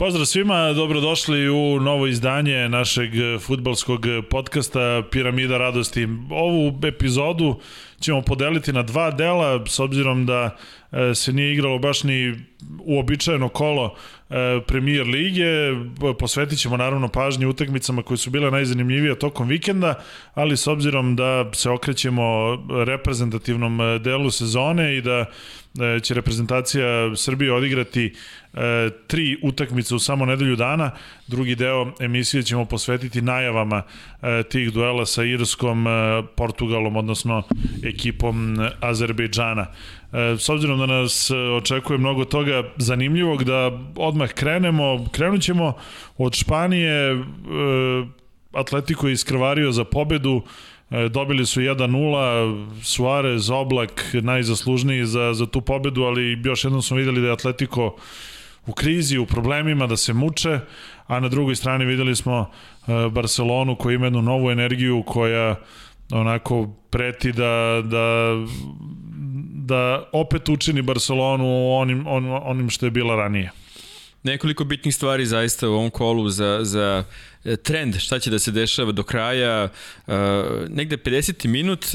Pozdrav svima, dobrodošli u novo izdanje našeg futbalskog podcasta Piramida radosti. Ovu epizodu ćemo podeliti na dva dela, s obzirom da e, se nije igralo baš ni uobičajeno kolo e, premier lige. Posvetit ćemo naravno pažnje utakmicama koje su bile najzanimljivije tokom vikenda, ali s obzirom da se okrećemo reprezentativnom e, delu sezone i da će reprezentacija Srbije odigrati e, tri utakmice u samo nedelju dana. Drugi deo emisije ćemo posvetiti najavama e, tih duela sa Irskom, e, Portugalom, odnosno ekipom Azerbejdžana. E, s obzirom da nas očekuje mnogo toga zanimljivog, da odmah krenemo. Krenut ćemo od Španije, e, Atletico je iskrvario za pobedu, E, dobili su 1-0, Suarez, Oblak najzaslužniji za, za tu pobedu, ali još jednom smo videli da je Atletico u krizi, u problemima, da se muče, a na drugoj strani videli smo e, Barcelonu koja ima jednu novu energiju koja onako preti da, da, da opet učini Barcelonu onim, on, onim što je bila ranije. Nekoliko bitnih stvari zaista u ovom kolu za, za E, trend šta će da se dešava do kraja. Uh, negde 50. minut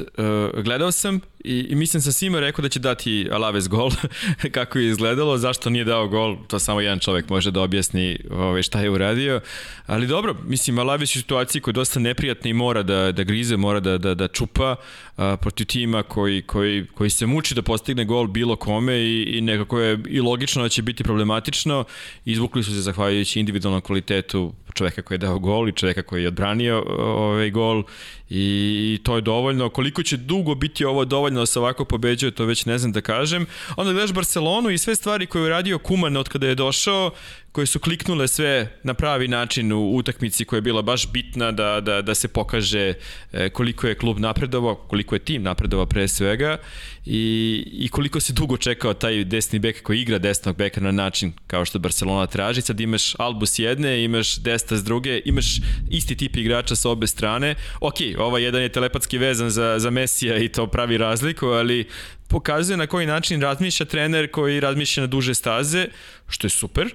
gledao sam i, i mislim sam svima rekao da će dati Alaves gol, kako je izgledalo, zašto nije dao gol, to samo jedan čovek može da objasni ovaj, šta je uradio, ali dobro, mislim Alaves je u situaciji koja je dosta neprijatna i mora da, da grize, mora da, da, da čupa uh, protiv tima koji, koji, koji se muči da postigne gol bilo kome i, i nekako je i logično da će biti problematično, izvukli su se zahvaljujući individualnom kvalitetu čoveka koji je dao gol i čoveka koji je odbranio ovaj gol i to je dovoljno. Koliko će dugo biti ovo dovoljno da se ovako pobeđuje, to već ne znam da kažem. Onda gledaš Barcelonu i sve stvari koje je uradio Kuman od kada je došao, koje su kliknule sve na pravi način u utakmici koja je bila baš bitna da, da, da se pokaže e, koliko je klub napredovao, koliko je tim napredovao pre svega i, i koliko se dugo čekao taj desni bek koji igra desnog beka na način kao što Barcelona traži. Sad imaš Albu s jedne, imaš Desta s druge, imaš isti tip igrača sa obe strane. Ok, ovaj jedan je telepatski vezan za, za Mesija i to pravi razliku, ali pokazuje na koji način razmišlja trener koji razmišlja na duže staze, što je super.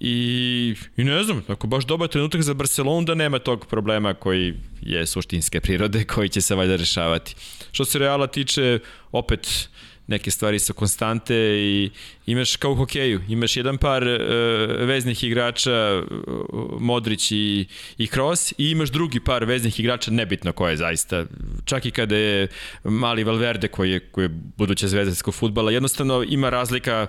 I, I ne znam, ako baš dobar trenutak za Barcelonu da nema tog problema koji je suštinske prirode, koji će se valjda rešavati. Što se Reala tiče, opet neke stvari su konstante i imaš kao u hokeju, imaš jedan par uh, veznih igrača, uh, Modrić i, i Kroos, i imaš drugi par veznih igrača, nebitno ko je zaista. Čak i kada je mali Valverde koji je, koji je buduća zvezdanskog futbala, jednostavno ima razlika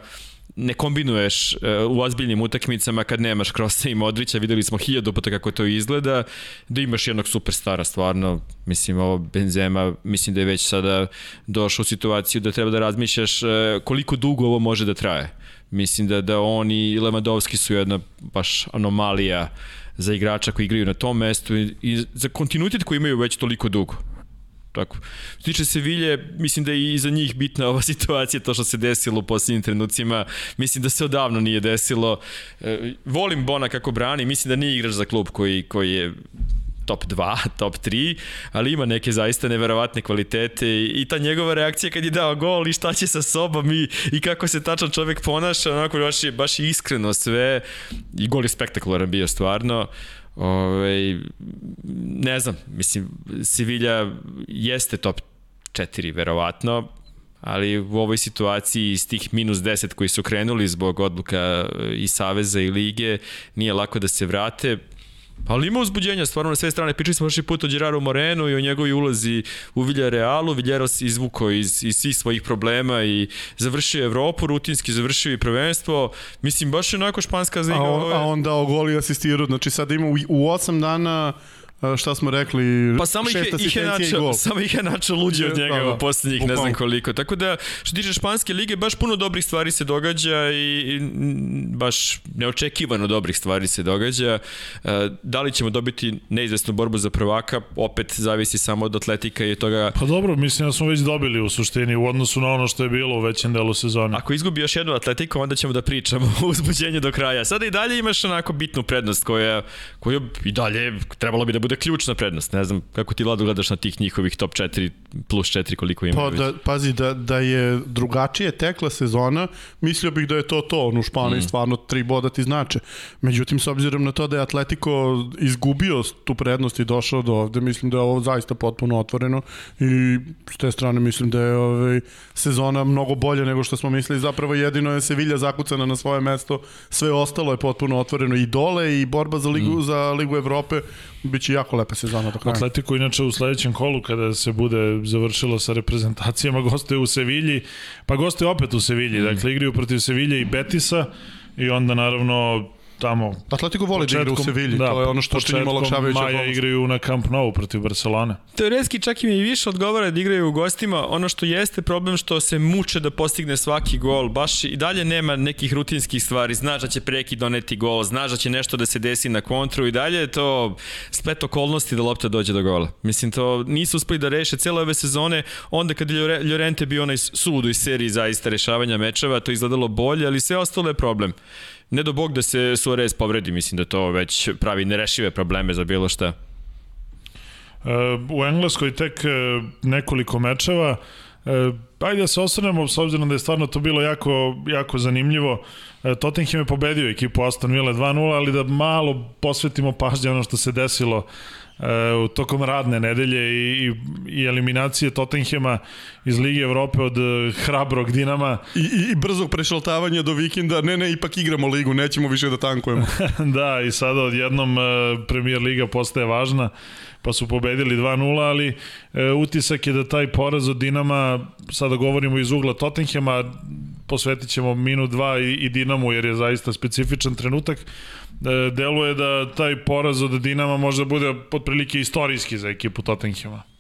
ne kombinuješ uh, u ozbiljnim utakmicama kad nemaš Krosa i Modrića, videli smo hiljadu puta kako to izgleda, da imaš jednog superstara stvarno, mislim ovo Benzema, mislim da je već sada došao u situaciju da treba da razmišljaš uh, koliko dugo ovo može da traje. Mislim da, da on i Lewandowski su jedna baš anomalija za igrača koji igraju na tom mestu i, i za kontinuitet koji imaju već toliko dugo. Tako. Što tiče Sevilje, mislim da je i za njih bitna ova situacija, to što se desilo u posljednjim trenucima. Mislim da se odavno nije desilo. E, volim Bona kako brani, mislim da nije igrač za klub koji, koji je top 2, top 3, ali ima neke zaista neverovatne kvalitete i, i ta njegova reakcija kad je dao gol i šta će sa sobom i, i kako se tačan čovek ponaša, onako baš je, baš je iskreno sve i gol je spektakularan bio stvarno. Ove, ovaj, ne znam, mislim, Sevilla jeste top 4, verovatno, ali u ovoj situaciji iz tih minus 10 koji su krenuli zbog odluka i Saveza i Lige, nije lako da se vrate. Ali ima uzbuđenja, stvarno na sve strane. Pričali smo prošli put o Gerardu Morenu i o njegovi ulazi u Villarealu. Villarreal se izvukao iz, iz svih svojih problema i završio Evropu, rutinski završio i prvenstvo. Mislim, baš je onako španska ziga. A, on, a on dao gol i asistirao. Znači sad ima u, u 8 dana šta smo rekli, pa samo ih je, ih je načao, samo ih je načao luđe od njega da, da, poslednjih ne znam koliko. Tako da, što tiče španske lige, baš puno dobrih stvari se događa i, i baš neočekivano dobrih stvari se događa. E, da li ćemo dobiti neizvesnu borbu za prvaka, opet zavisi samo od atletika i toga. Pa dobro, mislim da smo već dobili u suštini u odnosu na ono što je bilo u većem delu sezone. Ako izgubi još jednu atletiku, onda ćemo da pričamo o uzbuđenju do kraja. Sada i dalje imaš onako bitnu prednost koja, koja i dalje trebalo bi da bude bude ključna prednost. Ne znam kako ti Vlado gledaš na tih njihovih top 4 plus 4 koliko ima. Pa da, pazi, da, da je drugačije tekla sezona, mislio bih da je to to, on u Španiji mm. stvarno tri boda ti znače. Međutim, s obzirom na to da je Atletico izgubio tu prednost i došao do ovde, mislim da je ovo zaista potpuno otvoreno i s te strane mislim da je ovaj, sezona mnogo bolja nego što smo mislili. Zapravo jedino je Sevilla zakucana na svoje mesto, sve ostalo je potpuno otvoreno i dole i borba za Ligu, mm. za Ligu Evrope biće jako lepa sezona do kraja. Atletico inače u sledećem kolu kada se bude završilo sa reprezentacijama gostuje u Sevilji, pa gostuje opet u Sevilji, mm. dakle igraju protiv Sevilje i Betisa i onda naravno tamo Atletico voli da igra u Sevilji, da, to je ono što što njima olakšavajuća Maja igraju na Camp Nou protiv Barcelone. Teoretski čak im i više odgovara da igraju u gostima, ono što jeste problem što se muče da postigne svaki gol, baš i dalje nema nekih rutinskih stvari, znaš da će preki doneti gol, znaš da će nešto da se desi na kontru i dalje je to splet okolnosti da lopta dođe do gola. Mislim, to nisu uspeli da reše cele ove sezone, onda kad je Llorente bio onaj sud iz seriji zaista rešavanja mečeva, to izgledalo bolje, ali sve ostalo je problem ne do bog da se Suarez povredi, mislim da to već pravi nerešive probleme za bilo šta. U Engleskoj tek e, nekoliko mečeva, e, ajde da se osvrnemo, s obzirom da je stvarno to bilo jako, jako zanimljivo. E, Tottenham je pobedio ekipu Aston Villa 2-0, ali da malo posvetimo pažnje ono što se desilo u tokom radne nedelje i, i, i eliminacije Tottenhema iz Lige Evrope od e, hrabrog Dinama. I, i, i brzog prešaltavanja do vikenda, ne, ne, ipak igramo ligu, nećemo više da tankujemo. da, i sada odjednom e, Premier Liga postaje važna, pa su pobedili 2-0, ali e, utisak je da taj poraz od Dinama, sada govorimo iz ugla Tottenhema, posvetit ćemo minut, dva i, i Dinamu, jer je zaista specifičan trenutak, deluje da taj poraz od Dinama možda bude potprilike istorijski za ekipu Tottenhema.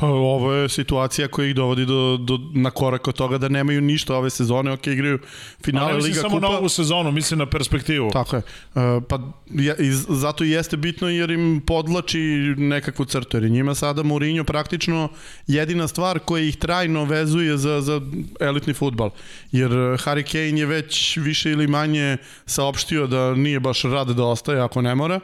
Pa ovo je situacija koja ih dovodi do, do, na korak od toga da nemaju ništa ove sezone, ok, igraju finale Liga Kupa. samo na ovu sezonu, mislim na perspektivu. Tako je. Uh, pa ja, i zato i jeste bitno jer im podlači nekakvu crtu, jer njima sada Mourinho praktično jedina stvar koja ih trajno vezuje za, za elitni futbal. Jer Harry Kane je već više ili manje saopštio da nije baš rad da ostaje ako ne mora.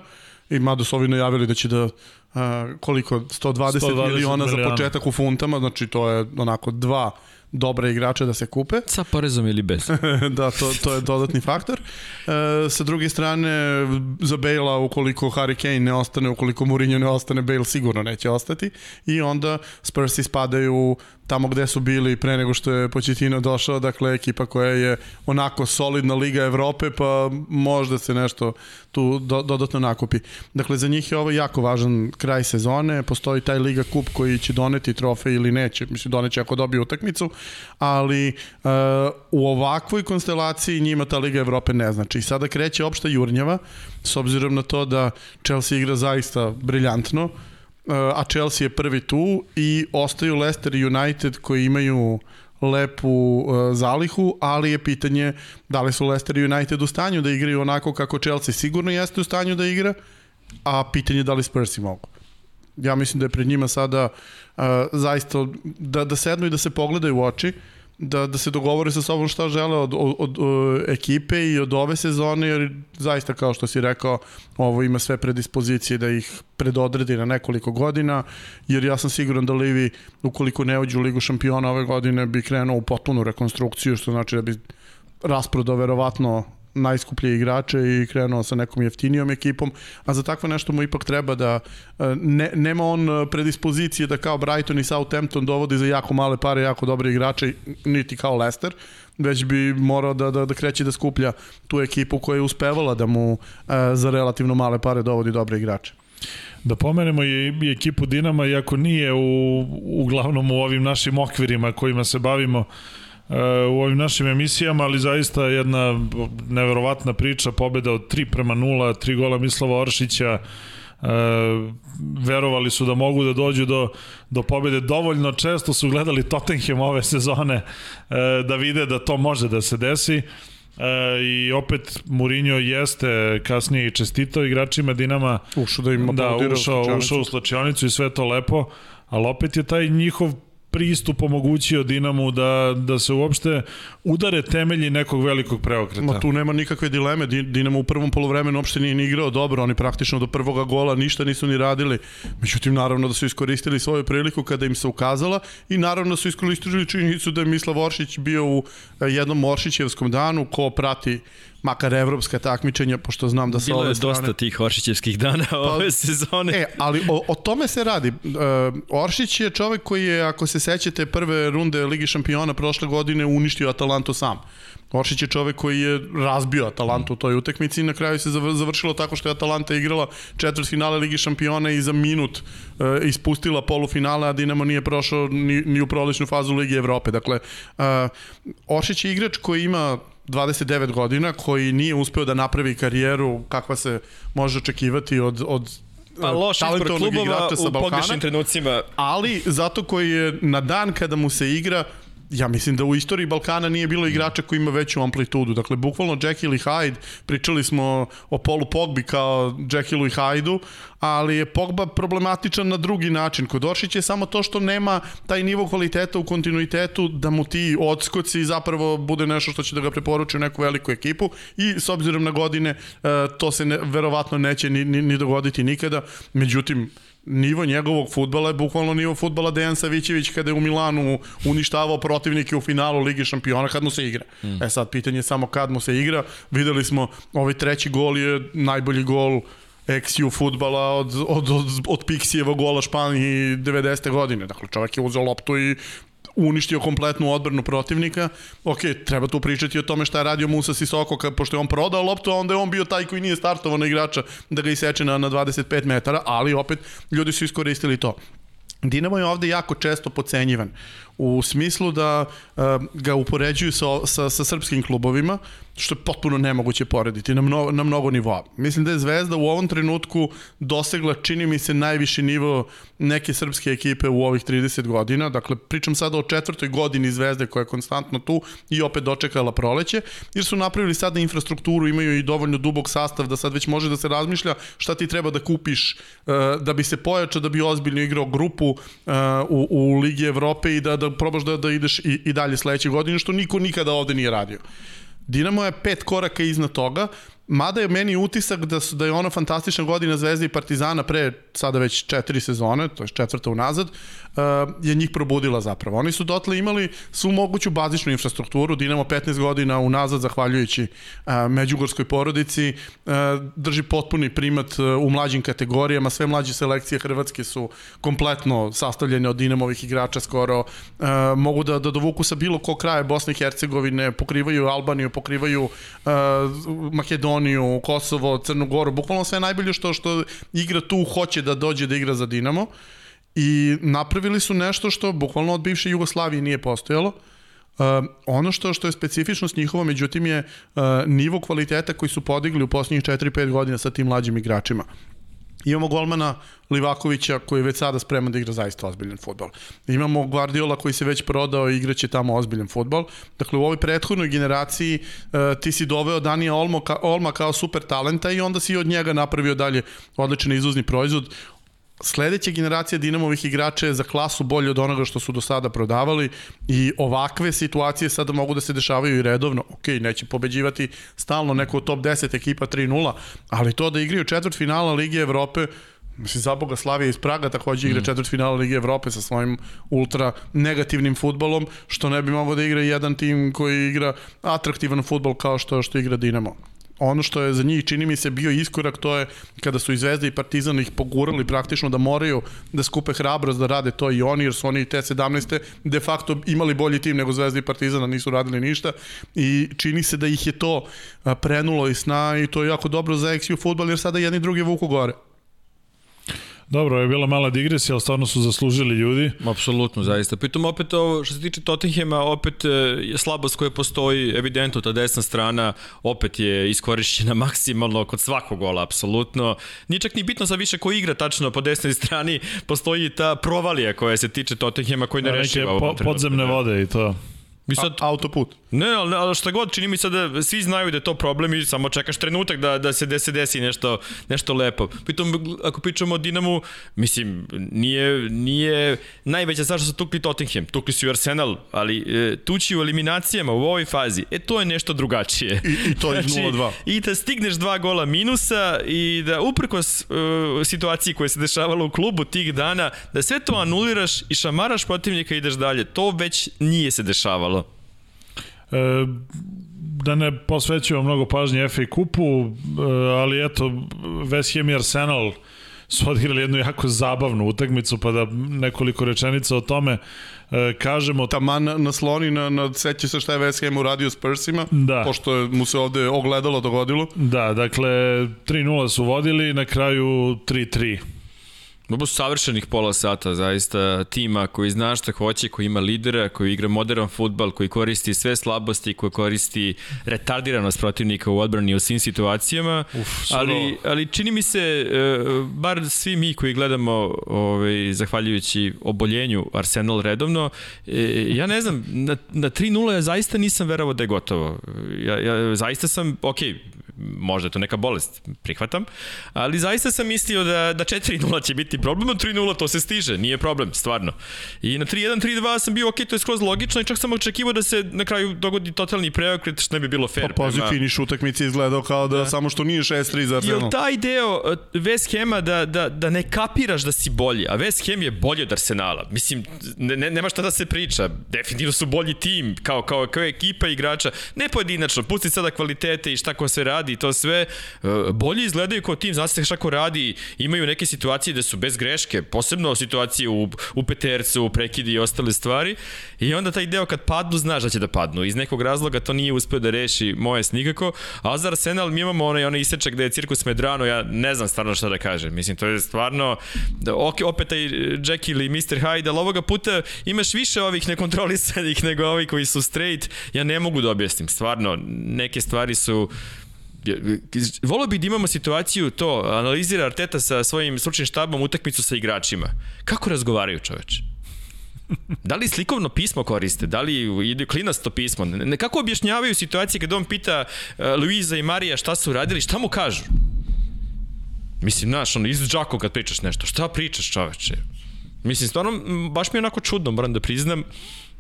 I mada su ovi najavili da će da uh, koliko, 120, 120 miliona za početak u funtama, znači to je onako dva dobre igrače da se kupe. Sa porezom ili bez. da, to, to je dodatni faktor. E, sa druge strane, za Bale-a, ukoliko Harry Kane ne ostane, ukoliko Mourinho ne ostane, Bale sigurno neće ostati. I onda Spursi spadaju tamo gde su bili pre nego što je Početino došao, dakle ekipa koja je onako solidna Liga Evrope, pa možda se nešto tu do, dodatno nakupi. Dakle, za njih je ovo jako važan kraj sezone, postoji taj Liga Kup koji će doneti trofej ili neće, mislim doneće ako dobije utakmicu, ali uh, u ovakvoj konstelaciji njima ta Liga Evrope ne znači. I sada kreće opšta jurnjava, s obzirom na to da Chelsea igra zaista briljantno, a Chelsea je prvi tu i ostaju Leicester i United koji imaju lepu uh, zalihu, ali je pitanje da li su Leicester i United u stanju da igraju onako kako Chelsea sigurno jeste u stanju da igra, a pitanje da li Spursi mogu. Ja mislim da je pred njima sada uh, zaista da, da sednu i da se pogledaju u oči, da, da se dogovore sa sobom šta žele od, od, od, od ekipe i od ove sezone, jer zaista kao što si rekao, ovo ima sve predispozicije da ih predodredi na nekoliko godina, jer ja sam siguran da Livi, ukoliko ne uđu u Ligu šampiona ove godine, bi krenuo u potpunu rekonstrukciju, što znači da bi rasprodao verovatno najskuplje igrače i krenuo sa nekom jeftinijom ekipom, a za takvo nešto mu ipak treba da e, ne, nema on predispozicije da kao Brighton i Southampton dovodi za jako male pare jako dobre igrače, niti kao Leicester, već bi morao da, da, da kreće da skuplja tu ekipu koja je uspevala da mu e, za relativno male pare dovodi dobre igrače. Da pomenemo i, i ekipu Dinama, iako nije u, uglavnom u ovim našim okvirima kojima se bavimo, u ovim našim emisijama, ali zaista jedna neverovatna priča, pobeda od 3 prema 0, 3 gola Mislava Oršića, e, verovali su da mogu da dođu do, do pobede dovoljno često su gledali Tottenham ove sezone e, da vide da to može da se desi. E, i opet Mourinho jeste kasnije i čestitao igračima Dinama. Ušao da im da, ušao, ušao u slačionicu i sve to lepo ali opet je taj njihov pristup omogućio Dinamu da, da se uopšte udare temelji nekog velikog preokreta. Ma tu nema nikakve dileme, Dinamo u prvom polovremenu uopšte nije ni igrao dobro, oni praktično do prvoga gola ništa nisu ni radili. Međutim, naravno da su iskoristili svoju priliku kada im se ukazala i naravno su iskoristili činjenicu da je Mislav Oršić bio u eh, jednom Oršićevskom danu, ko prati makar evropska takmičenja, pošto znam da Bilo ove strane... Bilo je dosta tih Oršićevskih dana pa, ove sezone. E, ali o, o tome se radi. Uh, Oršić je čovek koji je, ako se sećate, prve runde Ligi šampiona prošle godine uništio Atalantu sam. Oršić je čovek koji je razbio Atalantu u toj utekmici i na kraju se završilo tako što je Atalanta igrala četvrt finale Ligi šampiona i za minut uh, ispustila polufinale, a Dinamo nije prošao ni, ni u proličnu fazu Ligi Evrope. Dakle, uh, Oršić je igrač koji ima 29 godina, koji nije uspeo da napravi karijeru kakva se može očekivati od, od pa loš izbor klubova u pogrešnim trenucima. Ali zato koji je na dan kada mu se igra ja mislim da u istoriji Balkana nije bilo igrača koji ima veću amplitudu. Dakle, bukvalno Jekyll i Hyde, pričali smo o Polu Pogbi kao Jekyllu i Hyde-u, ali je Pogba problematičan na drugi način. Kod Oršića je samo to što nema taj nivo kvaliteta u kontinuitetu da mu ti odskoci zapravo bude nešto što će da ga preporuči u neku veliku ekipu i s obzirom na godine e, to se ne, verovatno neće ni, ni, ni dogoditi nikada. Međutim, nivo njegovog futbala je bukvalno nivo futbala Dejan Savićević kada je u Milanu uništavao protivnike u finalu Ligi šampiona kad mu se igra. Mm. E sad, pitanje je samo kad mu se igra. Videli smo, ovaj treći gol je najbolji gol XU futbala od, od, od, od Pixijeva gola Španiji 90. godine. Dakle, čovjek je uzeo loptu i uništio kompletnu odbranu protivnika. Ok, treba tu pričati o tome šta je radio Musa Sisoko, kad, pošto je on prodao loptu, onda je on bio taj koji nije startovao na igrača da ga iseče na, na 25 metara, ali opet ljudi su iskoristili to. Dinamo je ovde jako često pocenjivan u smislu da uh, ga upoređuju sa, sa, sa srpskim klubovima, što je potpuno nemoguće porediti na, mnogo, na mnogo nivoa. Mislim da je Zvezda u ovom trenutku dosegla, čini mi se, najviši nivo neke srpske ekipe u ovih 30 godina. Dakle, pričam sada o četvrtoj godini Zvezde koja je konstantno tu i opet dočekala proleće, jer su napravili sada infrastrukturu, imaju i dovoljno dubog sastav da sad već može da se razmišlja šta ti treba da kupiš uh, da bi se pojačao, da bi ozbiljno igrao grupu uh, u, u Ligi Evrope i da, da probaš da, da ideš i, i dalje sledeće godine, što niko nikada ovde nije radio. Dinamo je pet koraka iznad toga, mada je meni utisak da, su, da je ona fantastična godina Zvezde i Partizana pre sada već četiri sezone, to je četvrta unazad, uh, je njih probudila zapravo. Oni su dotle imali svu moguću bazičnu infrastrukturu, Dinamo 15 godina unazad, zahvaljujući uh, međugorskoj porodici, uh, drži potpuni primat u mlađim kategorijama, sve mlađe selekcije Hrvatske su kompletno sastavljene od Dinamovih igrača skoro, mogu da, da dovuku sa bilo ko kraja Bosne i Hercegovine, pokrivaju Albaniju, pokrivaju Makedoniju, Kosovo, Crnu Goru, bukvalno sve najbolje što, što igra tu hoće da dođe da igra za Dinamo. I napravili su nešto što bukvalno od bivše Jugoslavije nije postojalo. Uh, ono što što je specifičnost njihova, međutim je uh, nivo kvaliteta koji su podigli u posljednjih 4-5 godina sa tim mlađim igračima. Imamo golmana Livakovića koji je već sada spreman da igra zaista ozbiljan futbol. Imamo Guardiola koji se već prodao i igraće tamo ozbiljan futbol. Dakle, u ovoj prethodnoj generaciji uh, ti si doveo Danija Olmo ka, Olma kao super talenta i onda si od njega napravio dalje odličan izvozni proizvod sledeća generacija Dinamovih igrača je za klasu bolje od onoga što su do sada prodavali i ovakve situacije sada mogu da se dešavaju i redovno. Ok, neće pobeđivati stalno neko top 10 ekipa 3-0, ali to da igraju četvrt finala Lige Evrope, Mislim, za Boga Slavija iz Praga takođe igra mm. četvrt finala Lige Evrope sa svojim ultra negativnim futbolom, što ne bi mogao da igra jedan tim koji igra atraktivan futbol kao što, što igra Dinamo ono što je za njih čini mi se bio iskorak to je kada su i Zvezda i Partizan ih pogurali praktično da moraju da skupe hrabrost da rade to i oni jer su oni te 17. de facto imali bolji tim nego Zvezda i Partizan, a nisu radili ništa i čini se da ih je to prenulo i sna i to je jako dobro za XU futbol jer sada jedni drugi vuku gore. Dobro, je bila mala digresija, ali stvarno su zaslužili ljudi. Apsolutno, zaista. Pritom opet ovo, što se tiče Tottenhema, opet e, je slabost koja postoji, evidentno ta desna strana opet je iskorišćena maksimalno kod svakog gola, apsolutno. Nije čak ni bitno sa više ko igra tačno po desnoj strani, postoji ta provalija koja se tiče Tottenhema koji ne da, rešava po, Podzemne da. vode i to. I sad, A, autoput. Ne, ali, ali šta god, čini mi se da svi znaju da je to problem i samo čekaš trenutak da, da se desi, desi nešto, nešto lepo. Pritom, ako pričamo o Dinamu, mislim, nije, nije najveća stvar što su tukli Tottenham, tukli su i Arsenal, ali e, tući u eliminacijama u ovoj fazi, e to je nešto drugačije. I, i to iz 0-2. I da stigneš dva gola minusa i da uprkos uh, situaciji koja se dešavala u klubu tih dana, da sve to anuliraš i šamaraš protivnika i ideš dalje. To već nije se dešavalo. E, da ne posvećujemo mnogo pažnje FA kupu, e, ali eto, West Ham i Arsenal su odigrali jednu jako zabavnu utakmicu, pa da nekoliko rečenica o tome e, kažemo. Taman nasloni na, na seća se šta je West Ham uradio s Persima, Da. pošto je mu se ovde ogledalo dogodilo. Da, dakle, 3-0 su vodili, na kraju 3-3. Ovo su savršenih pola sata, zaista, tima koji zna šta hoće, koji ima lidera, koji igra modern futbal, koji koristi sve slabosti, koji koristi retardiranost protivnika u odbrani u svim situacijama, Uf, ali, ali čini mi se, e, bar svi mi koji gledamo, ovaj, zahvaljujući oboljenju Arsenal redovno, e, ja ne znam, na, na 3-0 ja zaista nisam verovao da je gotovo. Ja, ja zaista sam, okej, možda je to neka bolest, prihvatam, ali zaista sam mislio da, da 4-0 će biti problem, a 3-0 to se stiže, nije problem, stvarno. I na 3-1, 3-2 sam bio, ok, to je skroz logično i čak sam očekivao da se na kraju dogodi totalni preokret, što ne bi bilo fair. Pa pazi, prema- finiš utakmice izgledao kao da, Da. samo što nije 6-3 za Arsenal. Jel taj deo uh, West Hema da, da, da ne kapiraš da si bolji, a West Ham je bolji od Arsenala. Mislim, ne, ne, nema šta da se priča. Definitivno su bolji tim, kao, kao, kao ekipa igrača. Ne pojedinačno, pusti sada kvalitete i šta ko se radi i to sve. Uh, bolji izgledaju kao tim, znate šta ko radi, imaju neke situacije da su bez greške, posebno situacije u, u petercu, u prekidi i ostale stvari. I onda taj deo kad padnu, znaš da će da padnu. Iz nekog razloga to nije uspeo da reši Mojes nikako. A za Arsenal mi imamo onaj, onaj isečak gde je cirkus Medrano, ja ne znam stvarno šta da kažem. Mislim, to je stvarno, da, ok, opet taj Jekyll i Mr. Hyde, ali ovoga puta imaš više ovih nekontrolisanih nego ovi koji su straight. Ja ne mogu da objasnim, stvarno, neke stvari su Volio bih da imamo situaciju to, analizira Arteta sa svojim stručnim štabom utakmicu sa igračima. Kako razgovaraju čoveče? Da li slikovno pismo koriste? Da li ide klinasto pismo? Ne, kako objašnjavaju situacije kada on pita uh, Luiza i Marija šta su radili, šta mu kažu? Mislim, znaš, ono, iz džako kad pričaš nešto. Šta pričaš, čoveče? Mislim, stvarno, baš mi je onako čudno, moram da priznam.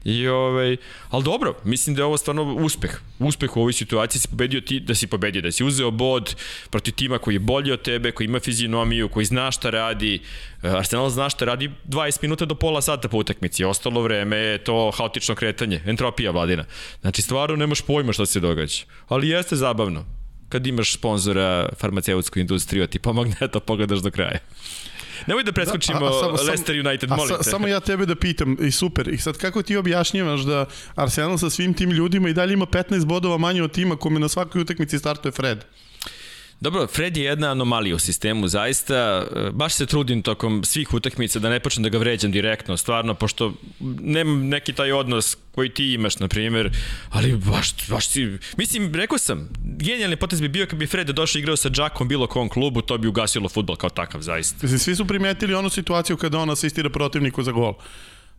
I ovaj, ali dobro, mislim da je ovo stvarno uspeh. Uspeh u ovoj situaciji si pobedio ti, da si pobedio, da si uzeo bod protiv tima koji je bolji od tebe, koji ima fizionomiju, koji zna šta radi. E, Arsenal zna šta radi 20 minuta do pola sata po utakmici. Ostalo vreme je to haotično kretanje, entropija vladina. Znači stvarno nemaš pojma šta se događa. Ali jeste zabavno kad imaš sponzora farmaceutsku industriju, ti pomogne da to pogledaš do kraja. Nemoj da preskočimo Da, a- a samo- Leicester United, molim te. samo ja tebe da pitam, i super, i sad kako ti objašnjavaš da Arsenal sa svim tim ljudima i dalje ima 15 bodova manje od tima kome na svakoj utakmici startuje Fred? Dobro, Fred je jedna anomalija u sistemu, zaista. e, Baš se trudim tokom svih utakmica da ne počnem da ga vređam direktno, stvarno, pošto nemam neki taj odnos koji ti imaš, na primjer, ali baš, baš si... Mislim, rekao sam, genijalni potez bi bio kad bi Fred došao igrao sa Džakom bilo kom klubu, to bi ugasilo futbol kao takav, zaista. Svi su primetili onu situaciju kada on asistira protivniku za gol.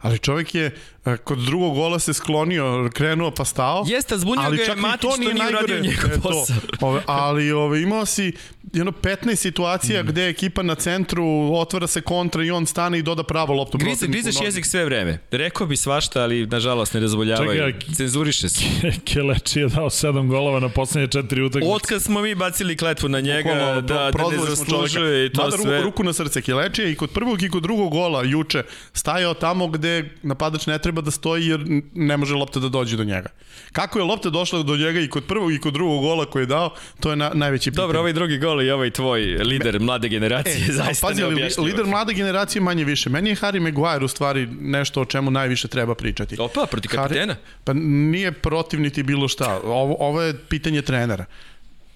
Ali čovjek je e, kod drugog gola se sklonio, krenuo pa stao. Jeste, zbunio ali ga je Matić to što nije uradio njegov e, posao. Ove, ali ove, imao si jedno 15 situacija mm. gde je ekipa na centru, otvara se kontra i on stane i doda pravo loptu. Grize, grizeš jezik sve vreme. Rekao bi svašta, ali nažalost ne dozvoljavaju. Čekaj, Cenzuriše se. Keleči je dao 7 golova na poslednje četiri utakmice. Otkad smo mi bacili kletvu na njega, Bukvalno, da, da ne zaslužuje i to Mada sve. Ruku, ruku na srce Kilečija i kod prvog i kod drugog gola juče stajao tamo gde napadač ne treba da stoji jer ne može lopta da dođe do njega. Kako je lopta došla do njega i kod prvog i kod drugog gola koji je dao, to je na, najveći pitanje. Dobro, ovaj drugi gol i ovaj tvoj lider mlade generacije, E, zaista pazi, ali lider mlade generacije manje više. Meni je Harry Maguire u stvari nešto o čemu najviše treba pričati. Opa, protiv kapitena. Harry, pa nije protiv niti bilo šta. Ovo, ovo je pitanje trenera.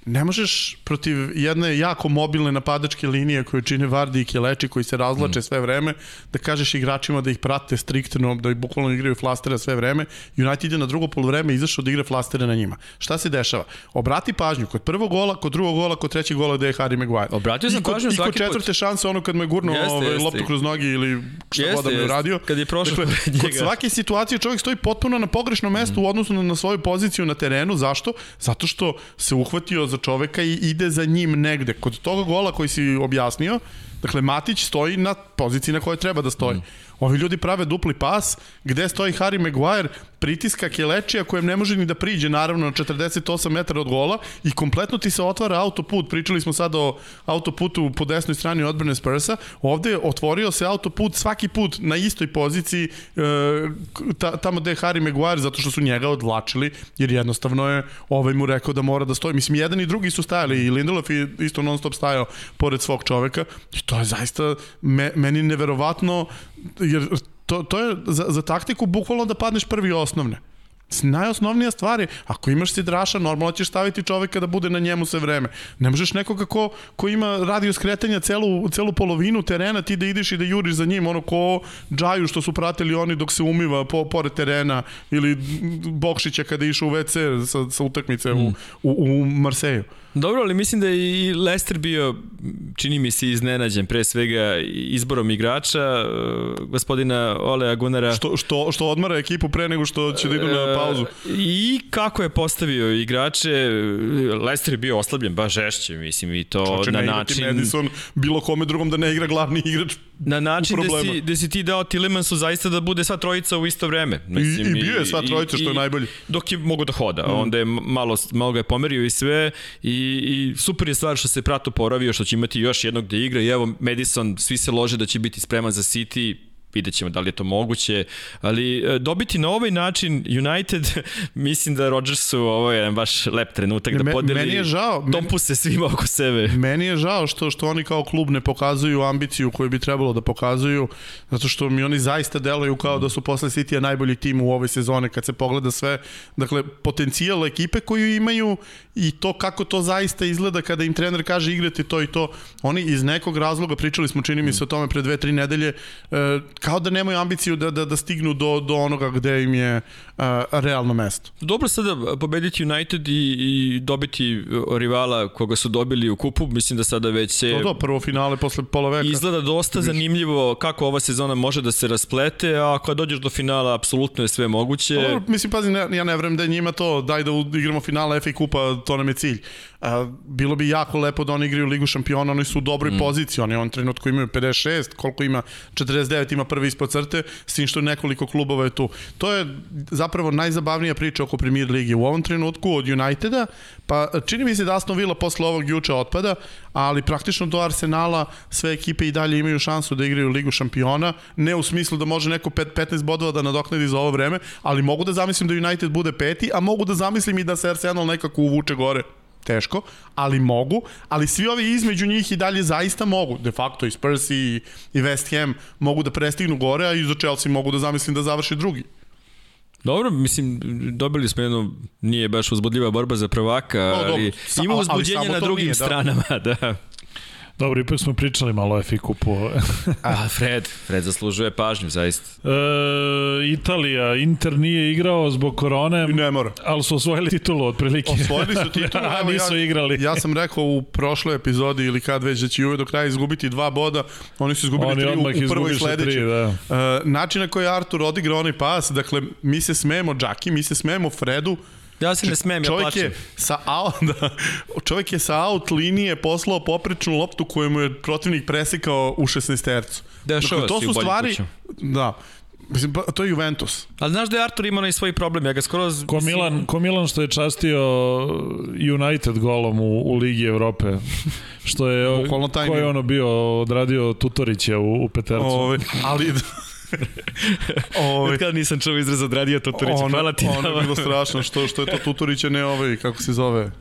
Ne možeš protiv jedne jako mobilne napadačke linije koje čine Vardi i Keleči koji se razlače mm. sve vreme da kažeš igračima da ih prate striktno, da ih bukvalno igraju flastere sve vreme. United je na drugo polovreme izašao da igra flastere na njima. Šta se dešava? Obrati pažnju kod prvog gola, kod drugog gola, kod trećeg gola gde je Harry Maguire. Obratio sam pažnju svaki put. I kod četvrte put. šanse ono kad mu je gurnuo jeste, ovaj, jeste. loptu kroz nogi ili šta jeste, god da je uradio. Kad je prošao dakle, kod svake situacije čovjek stoji potpuno na pogrešnom mestu mm. u odnosu na, na svoju poziciju na terenu. Zašto? Zato što se uhvatio za čoveka i ide za njim negde. Kod toga gola koji si objasnio, dakle Matić stoji na poziciji na kojoj treba da stoji. Mm. Ovi ljudi prave dupli pas, gde stoji Harry Maguire, pritiska Kelečija kojem ne može ni da priđe naravno na 48 metara od gola i kompletno ti se otvara autoput. Pričali smo sad o autoputu po desnoj strani odbrane Spursa. Ovde je otvorio se autoput svaki put na istoj poziciji e, ta, tamo gde je Harry Maguire zato što su njega odvlačili jer jednostavno je ovaj mu rekao da mora da stoji. Mislim, jedan i drugi su stajali i Lindelof je isto non stop stajao pored svog čoveka i to je zaista me, meni neverovatno jer to, to je za, za taktiku bukvalno da padneš prvi osnovne. Najosnovnija stvar je, ako imaš sidraša, normalno ćeš staviti čoveka da bude na njemu sve vreme. Ne možeš nekoga ko, ko ima radio skretanja celu, celu polovinu terena, ti da ideš i da juriš za njim, ono ko džaju što su pratili oni dok se umiva po, pored terena, ili Bokšića kada išu u WC sa, sa utakmice mm. u, u, u Marseju. Dobro, ali mislim da je i Lester bio, čini mi se, iznenađen pre svega izborom igrača, e, gospodina Olea Gunara. Što, što, što odmara ekipu pre nego što će da idu na e, pauzu. I kako je postavio igrače, Lester je bio oslabljen baš žešće, mislim, i to Čoče, na način... Madison bilo kome drugom da ne igra glavni igrač Na način da si, da si ti dao Tillemansu zaista da bude sva trojica u isto vreme. Mislim, I, I bio je sva trojica, i, što je najbolje. Dok je mogo da hoda, mm. onda je malo, malo ga je pomerio i sve i i, super je stvar što se Prato poravio, što će imati još jednog da igra i evo Madison, svi se lože da će biti spreman za City, vidjet ćemo da li je to moguće, ali e, dobiti na ovaj način United, mislim da Rodgersu ovo je jedan baš lep trenutak da podeli meni je žao, tompuse meni, svima oko sebe. Meni je žao što, što oni kao klub ne pokazuju ambiciju koju bi trebalo da pokazuju, zato što mi oni zaista deluju kao da su posle City-a najbolji tim u ovoj sezone kad se pogleda sve. Dakle, potencijal ekipe koju imaju i to kako to zaista izgleda kada im trener kaže igrati to i to. Oni iz nekog razloga, pričali smo čini mi se o tome pre dve, tri nedelje, e, kao da nemaju ambiciju da, da, da stignu do, do onoga gde im je uh, realno mesto. Dobro sada pobediti United i, i dobiti rivala koga su dobili u kupu, mislim da sada već se... To, to, prvo finale posle pola veka. Izgleda dosta Viš. zanimljivo kako ova sezona može da se rasplete, a kada dođeš do finala, apsolutno je sve moguće. Dobro, mislim, pazi, ne, ja ne vrem da njima to, daj da igramo finala FA kupa, to nam je cilj. A, bilo bi jako lepo da oni igraju Ligu šampiona, oni su u dobroj mm. poziciji, oni on trenutku imaju 56, koliko ima, 49 ima prvi ispod crte, s tim što nekoliko klubova je tu. To je zapravo najzabavnija priča oko Premier Ligi u ovom trenutku od Uniteda, pa čini mi se da Aston Villa posle ovog juče otpada, ali praktično do Arsenala sve ekipe i dalje imaju šansu da igraju Ligu šampiona, ne u smislu da može neko 15 bodova da nadoknadi za ovo vreme, ali mogu da zamislim da United bude peti, a mogu da zamislim i da se Arsenal nekako uvuče gore teško, ali mogu, ali svi ovi između njih i dalje zaista mogu, de facto i Spurs i, i West Ham mogu da prestignu gore, a i za Chelsea mogu da zamislim da završi drugi. Dobro, mislim, dobili smo jednu, nije baš uzbudljiva borba za prvaka, no, ali ima uzbuđenje na drugim nije, da. stranama, da. Dobro, ipak smo pričali malo o FA kupu. A, Fred, Fred zaslužuje pažnju, zaista. E, Italija, Inter nije igrao zbog korone. I ne mora. Ali su osvojili titulu, otprilike. Osvojili su titulu, a nisu ja, igrali. Ja sam rekao u prošloj epizodi ili kad već da će uvek do kraja izgubiti dva boda, oni su izgubili oni tri u, u prvoj sledećoj. Da. E, način na koji Artur odigra onaj pas, dakle, mi se smemo Džaki, mi se smemo Fredu, Ja se ne smem, ja plaćam. Je sa out, da, čovjek je sa out linije poslao poprečnu loptu koju mu je protivnik presikao u 16 tercu. Dešava dakle, to su stvari, kuću. da, Mislim, pa, to je Juventus. Ali znaš da je Artur imao i svoj problem, ja ga skoro... Ko Milan, ko Milan što je častio United golom u, u Ligi Evrope, što je, ko je ono bio odradio Tutorića u, u Petercu. Ove, ali Ove, kada nisam čuo izraz od Radija Tuturića, hvala ti. Ono je bilo strašno, što, što je to Tuturića, ne ovaj, kako se zove,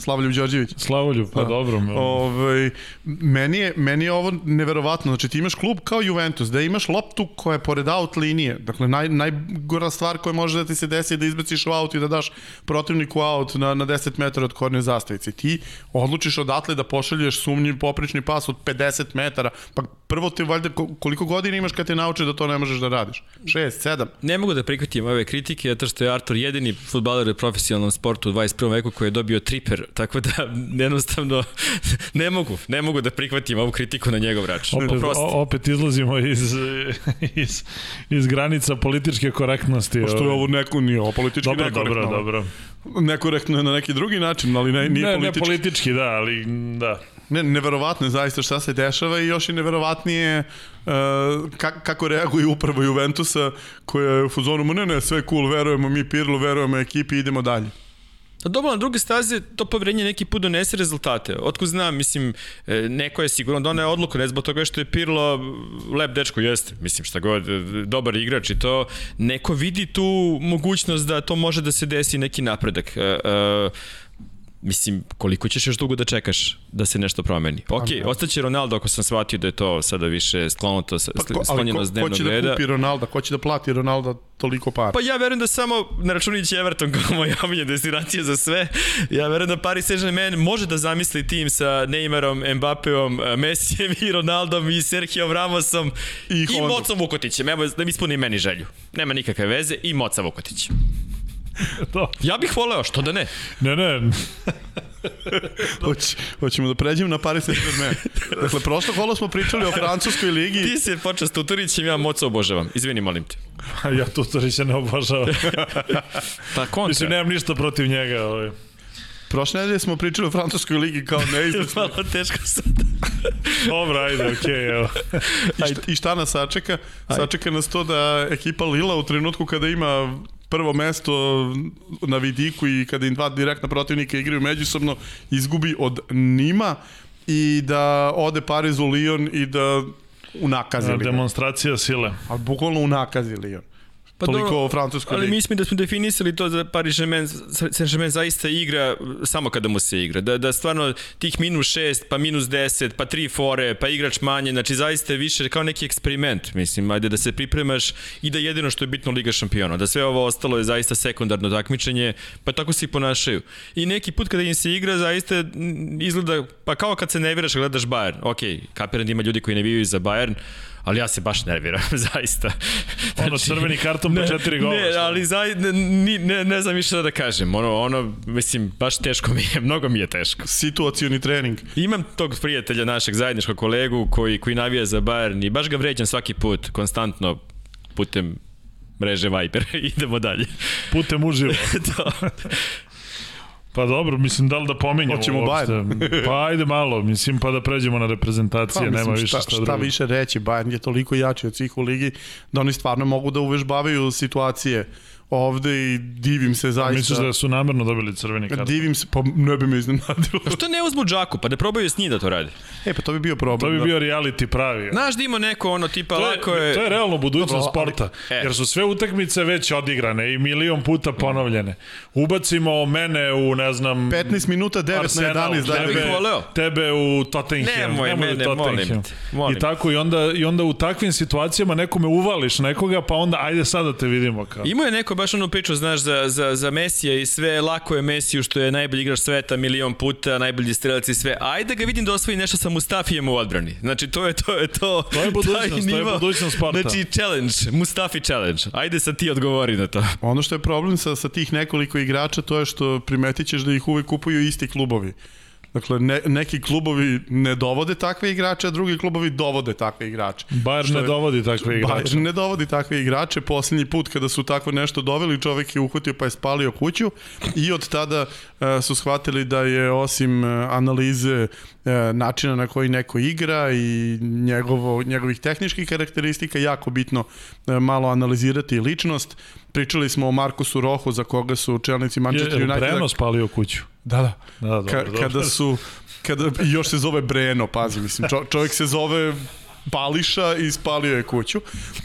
Slavoljub Đorđević. Slavoljub, pa Da. dobro. Ove, Ovaj, meni, je, meni je ovo neverovatno. Znači ti imaš klub kao Juventus, da imaš loptu koja je pored out linije. Dakle, naj, najgora stvar koja može da ti se desi je da izbaciš u out i da daš protivniku out na, na 10 metara od korne zastavice. Ti odlučiš odatle da pošalješ sumnjiv poprični pas od 50 metara. Pa prvo ti valjda ko- koliko godina imaš kad te nauče da to ne možeš da radiš? 6, 7. Ne mogu da prihvatim ove kritike, zato što je Artur jedini futbaler u profesionalnom sportu u 21. veku koji je dobio triper, tako da jednostavno ne mogu, ne mogu da prihvatim ovu kritiku na njegov račun. Opet, o, opet izlazimo iz, iz, iz granica političke korektnosti. Što je ovo neko, nije ovo politički Dobro, nekorektno. dobro, dobro. Nekorektno je na neki drugi način, ali ne, nije Ne, ne politički. politički, da, ali da. Ne, neverovatno je zaista šta se dešava i još i neverovatnije uh, ka, kako reaguju upravo Juventusa koja je u fuzonu, "Ma ne, ne, sve cool, verujemo mi Pirlu, verujemo ekipi, idemo dalje. A dobro, na druge staze to poverenje neki put donese rezultate. Otko znam, mislim, e, neko je sigurno doneo odluku, ne zbog toga što je Pirlo lep dečko, jeste, mislim šta god, e, dobar igrač i to, neko vidi tu mogućnost da to može da se desi neki napredak. E, e, Mislim, koliko ćeš još dugo da čekaš da se nešto promeni? Ok, ostaće Ronaldo ako sam shvatio da je to sada više sklonuto, Pa ko, sklonjeno ko, s ko dnevnog će da reda. kupi Ronalda, ko će da plati Ronalda toliko para? Pa ja verujem da samo na računići Everton kao moja omiljena destinacija za sve, ja verujem da Paris Saint-Germain može da zamisli tim sa Neymarom, Mbappeom, Messijem i Ronaldom i Serhijom Ramosom I i. Mocom Vukotićem. Evo da mi ispuni meni želju. Nema nikakve veze i Moca Vukotić. To. Ja bih voleo, što da ne? Ne, ne, Hoć, hoćemo da pređemo na Paris Saint-Germain. Dakle, prošlo kolo smo pričali o francuskoj ligi. Ti se počeo s Tuturićem, ja Moca obožavam. Izvini, molim te. ja Tutorića ne obožavam. Pa kontra. Mislim, nemam ništa protiv njega. Ovaj. Prošle nedelje smo pričali o francuskoj ligi kao neizvesno. Malo teško sad. Dobro, ajde, okej, okay, evo. I šta, I šta nas sačeka? Sačeka nas to da ekipa Lila u trenutku kada ima prvo mesto na vidiku i kada im dva direktna protivnika igraju međusobno, izgubi od Nima i da ode Pariz u Lyon i da unakazi Lyon. Demonstracija sile. Ali bukvalno unakazi Lyon. Pa Toliko dobro, o francuskoj Ali ligi. mislim da smo definisali to da Paris Saint-Germain, Saint-Germain zaista igra samo kada mu se igra. Da, da stvarno tih minus 6, pa minus 10, pa 3 fore, pa igrač manje, znači zaista više kao neki eksperiment, mislim, ajde da se pripremaš i da jedino što je bitno Liga šampiona, da sve ovo ostalo je zaista sekundarno takmičenje, pa tako se i ponašaju. I neki put kada im se igra zaista izgleda, pa kao kad se nerviraš kad gledaš Bayern, ok, kapiram da ima ljudi koji ne vijaju za Bayern, ali ja se baš nerviram, zaista. Ono, crveni karton po četiri gola. Ne, ali zaj, ne, ne, ne znam više da kažem. Ono, ono, mislim, baš teško mi je, mnogo mi je teško. Situacioni trening. Imam tog prijatelja, našeg zajedničkog kolegu koji, koji navija za Bayern i baš ga vređam svaki put, konstantno, putem mreže Viber. Idemo dalje. Putem uživo. to. Pa dobro, mislim, da li da pominjamo Hoćemo uopšte? Pa ajde malo, mislim, pa da pređemo na reprezentacije, Pa, mislim, nema više šta, šta, šta drugo. više reći, Bayern je toliko jači od svih u ligi da oni stvarno mogu da uvežbavaju situacije ovde i divim se zaista. Misliš da su namerno dobili crveni karton? Divim se, pa ne bi me iznenadilo. Pa što ne uzmu džaku, pa da probaju s njim da to radi? E, pa to bi bio To problem. bi da. bio reality pravi. Znaš da ima neko ono tipa To lako je, je... to je realno budućnost Dobro, ali- sporta, E. jer su sve utakmice već odigrane i milion puta ponovljene. Ubacimo mene u, ne znam... 15 minuta, 9 Arsenal, na 11, da tebe, voleo. tebe u Tottenham. Nemoj nemoj mene, Tottenham. molim te, molim I tako, i onda, i onda u takvim situacijama nekome uvališ nekoga, pa onda ajde sad da te vidimo kao. Imao je neko baš onu priču, znaš, za, za, za Mesija i sve, lako je Mesiju što je najbolji igrač sveta milion puta, najbolji strelac i sve. Ajde ga vidim da osvoji nešto sa Mustafijem u odbrani. Znači, to je to. Je to, To je budućnost, to je budućnost sporta. Znači, challenge, Mustafi challenge. Ajde sad ti odgovori na to. Ono što je problem sa, sa tih nekoliko igrača, to je što primetit ćeš da ih uvek kupuju isti klubovi. Dakle, ne, neki klubovi ne dovode takve igrače, a drugi klubovi dovode takve igrače. Bayern Što ne je- dovodi takve igrače. Bayern ne dovodi takve igrače. Posljednji put kada su takvo nešto doveli, čovek je uhvatio pa je spalio kuću i od tada e, su shvatili da je osim e, analize e, načina na koji neko igra i njegovo, njegovih tehničkih karakteristika jako bitno e, malo analizirati ličnost. Pričali smo o Markusu Rohu za koga su čelnici Je, Manchester je United. Breno spalio kuću. Da, da. Da, dobro, Ka, dobro. kada su kada još se zove Breno, pazi, mislim, čo, čovjek se zove pališa i spalio je kuću.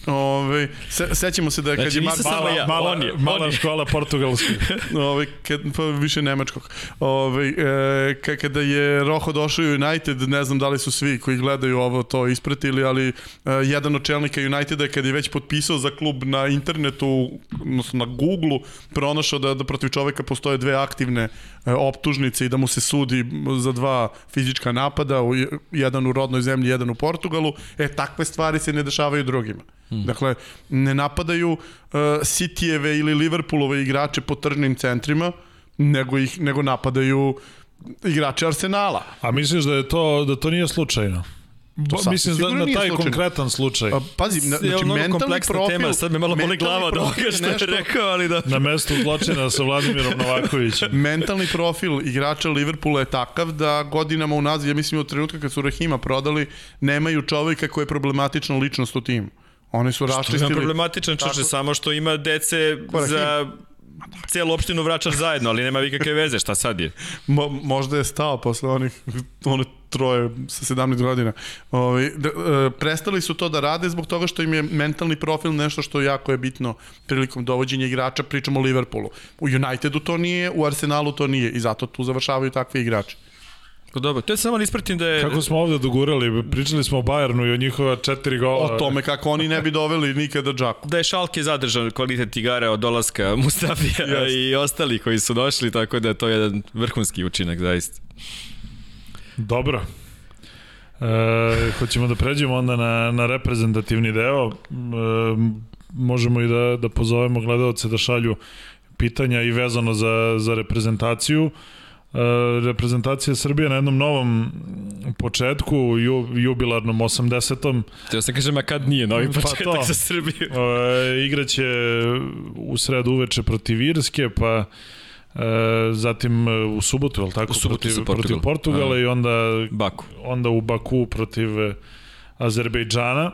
Ove, se, sećamo se da je kad Znači, je nisam Mar- samo ja. mala, on je, mala on je. škola portugalskog. Ove, kad, pa više nemačkog. Ove, e, ka- kada je Roho došao u United, ne znam da li su svi koji gledaju ovo to ispratili, ali e, jedan od čelnika Uniteda kad je već potpisao za klub na internetu, odnosno na Google-u, pronašao da, da protiv čoveka postoje dve aktivne optužnice i da mu se sudi za dva fizička napada, jedan u rodnoj zemlji, jedan u Portugalu, e takve stvari se ne dešavaju drugima. Hmm. Dakle, ne napadaju uh, ili Liverpoolove igrače po tržnim centrima, nego ih nego napadaju igrače Arsenala. A misliš da je to da to nije slučajno? Ba, sasvim mislim da sigurno na nije taj slučajno. konkretan slučaj. A, pazi, na, je znači mnogo mentalni kompleksna profil... tema, sad me malo boli glava od ovoga što je nešto- rekao, ali da... Na mestu zločina sa Vladimirom Novakovićem. mentalni profil igrača Liverpoola je takav da godinama unazad, ja mislim od trenutka kad su Rahima prodali, nemaju čovjeka koji je problematična ličnost u timu. Oni su Što ima raščistili... problematičan čoče, samo što ima dece za celu opštinu vraćaš zajedno, ali nema nikakve veze, šta sad je? Mo, možda je stao posle onih one troje sa 17 godina. Ovi, da, e, prestali su to da rade zbog toga što im je mentalni profil nešto što jako je bitno prilikom dovođenja igrača, pričamo o Liverpoolu. U Unitedu to nije, u Arsenalu to nije i zato tu završavaju takvi igrači. Pa dobro, to je samo da ispratim da je... Kako smo ovde dogurali, pričali smo o Bayernu i o njihova četiri gola. O tome kako oni ne bi doveli nikada Džaku. da je Šalke zadržan kvalitet igara od dolaska Mustafija Jeste. i ostali koji su došli, tako da je to jedan vrhunski učinak, zaista. Dobro. E, hoćemo da pređemo onda na, na reprezentativni deo. E, možemo i da, da pozovemo gledalce da šalju pitanja i vezano za, za reprezentaciju. E, reprezentacija Srbije na jednom novom početku, ju, jubilarnom 80. Teo sam kažem, a kad nije novi Pa početak to. za Srbiju? E, igraće u sredu uveče protiv Irske, pa e, zatim e, u subotu, je li tako? U subotu protiv, sa Portugalom. protiv Portugala A. i onda Baku. onda u Baku protiv e, Azerbejdžana.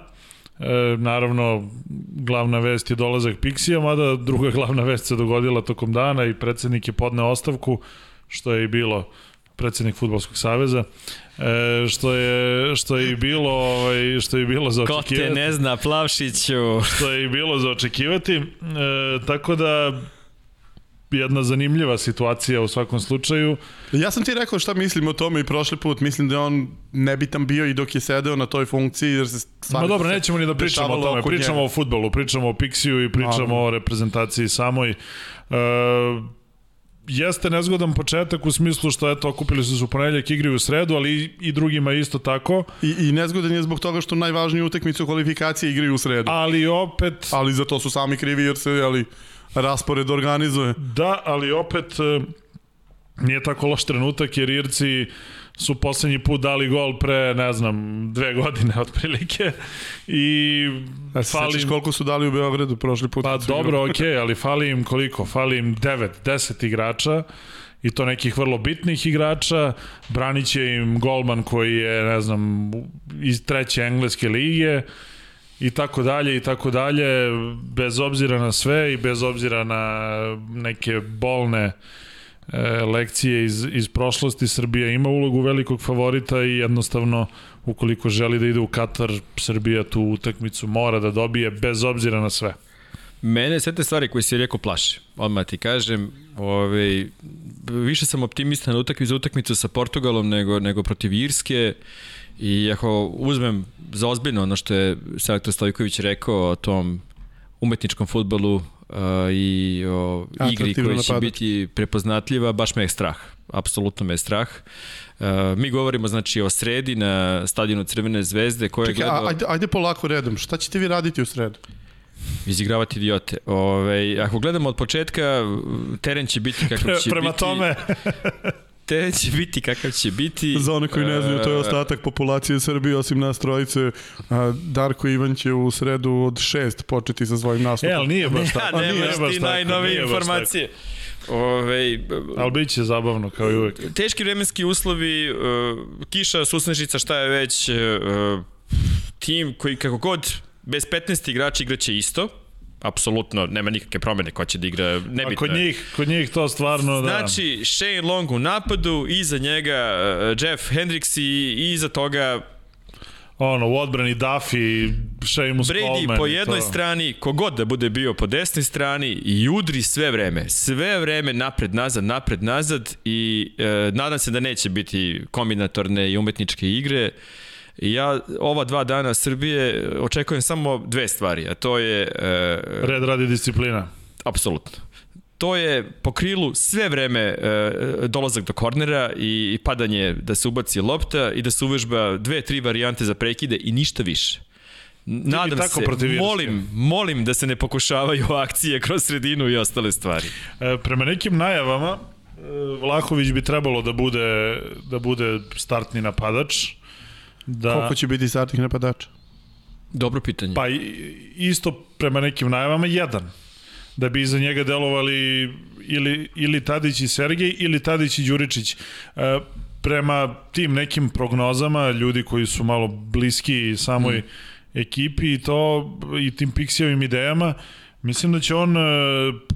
E, naravno, glavna vest je dolazak Pixija, mada druga glavna vest se dogodila tokom dana i predsednik je podneo ostavku, što je i bilo predsednik Futbolskog saveza, e, što je što je i bilo ovaj što je i bilo za Ko te očekivati ne zna, Plavšiću. što je i bilo za očekivati e, tako da jedna zanimljiva situacija u svakom slučaju Ja sam ti rekao šta mislim o tome i prošli put. Mislim da je on nebitan bio i dok je sedeo na toj funkciji. Jer se Ma dobro, nećemo ni da pričamo o tome. Pričamo njega. o futbolu, pričamo o Pixiju i pričamo Naravno. o reprezentaciji samoj. E, jeste nezgodan početak u smislu što eto okupili su se u ponedjeljak igri u sredu, ali i, i drugima isto tako, I, I nezgodan je zbog toga što najvažniju utakmicu kvalifikacije igraju u sredu. ali opet Ali za to su sami krivi jer se ali, raspored organizuje. da, ali opet e, nije tako loš trenutak jer Irci su poslednji put dali gol pre, ne znam, dve godine otprilike i A se fali sećaš im- koliko su dali u Beogradu prošli put? Pa dobro, okej, ali fali im koliko? Fali im 9, 10 igrača i to nekih vrlo bitnih igrača. Branit će im golman koji je, ne znam, iz treće engleske lige i tako dalje i tako dalje, bez obzira na sve i bez obzira na neke bolne e, lekcije iz, iz prošlosti Srbija ima ulogu velikog favorita i jednostavno ukoliko želi da ide u Katar Srbija tu utakmicu mora da dobije bez obzira na sve. Mene sve te stvari koje si rekao plaše. Odmah ti kažem, ovaj, više sam optimista na utakmicu za utakmicu sa Portugalom nego, nego protiv Irske i ako uzmem za ozbiljno ono što je selektor Stojković rekao o tom umetničkom futbolu i o igri koja će napadački. biti prepoznatljiva, baš me je strah. Apsolutno me je strah. Uh, mi govorimo znači o sredi na stadionu Crvene zvezde koje je Čekaj, gledao... a- ajde, ajde polako redom. Šta ćete vi raditi u sredu? Izigravati idiote. Ove, ako gledamo od početka, teren će biti Pre, će prema biti. tome, Teren će biti kakav će biti. Za one koji ne znaju, to je E, ostatak populacije Srbije, osim nas trojice. A, Darko Ivan će u sredu od šest početi sa svojim e, nastupom. ali nije baš Ja, tako. nemaš nije baš ti tako, najnovije nije baš informacije. Ove. Ali bit će zabavno, kao i uvek. teški vremenski uslovi, uh, kiša, susnežica, šta je već, uh, tim koji kako god bez 15 igrača igraće isto, apsolutno nema nikakve promene ko će da igra, A nebitno kod je. njih, kod njih to stvarno, da. Znači, Shane Long u napadu, iza njega uh, Jeff Hendricks i, iza toga ono, u odbrani Duffy, Seamus Brady Coleman. po i jednoj to. strani, kogod da bude bio po desnoj strani i udri sve vreme, sve vreme napred, nazad, napred, nazad i e, nadam se da neće biti kombinatorne i umetničke igre. I Ja ova dva dana Srbije očekujem samo dve stvari, a to je e, Red radi disciplina. apsolutno. To je po krilu sve vreme e, dolazak do kornera i padanje da se ubaci lopta i da se uvežba dve, tri varijante za prekide i ništa više. Nadam tako se, molim, molim da se ne pokušavaju akcije kroz sredinu i ostale stvari. E, prema nekim najavama, Vlahović bi trebalo da bude, da bude startni napadač. Da, Koliko će biti startnih napadača? Dobro pitanje. Pa isto prema nekim najavama jedan. Da bi iza njega delovali ili, ili Tadić i Sergej ili Tadić i Đuričić. E, prema tim nekim prognozama, ljudi koji su malo bliski samoj mm. ekipi i to i tim Pixijevim idejama, mislim da će on e,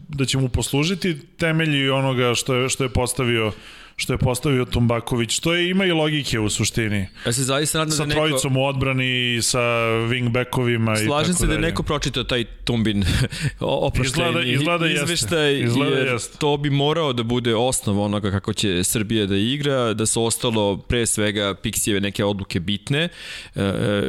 da će mu poslužiti temelji onoga što je što je postavio što je postavio Tumbaković. To je ima i logike u suštini. Ja se zaista nadam Sa da neko... trojicom u odbrani, sa wingbackovima i tako Slažem se da je dalje. neko pročitao taj Tumbin oproštenji Izgleda- izgleda jeste. izveštaj, Izgleda jer jeste. to bi morao da bude osnov onoga kako će Srbija da igra, da su ostalo pre svega Pixijeve neke odluke bitne. E, e,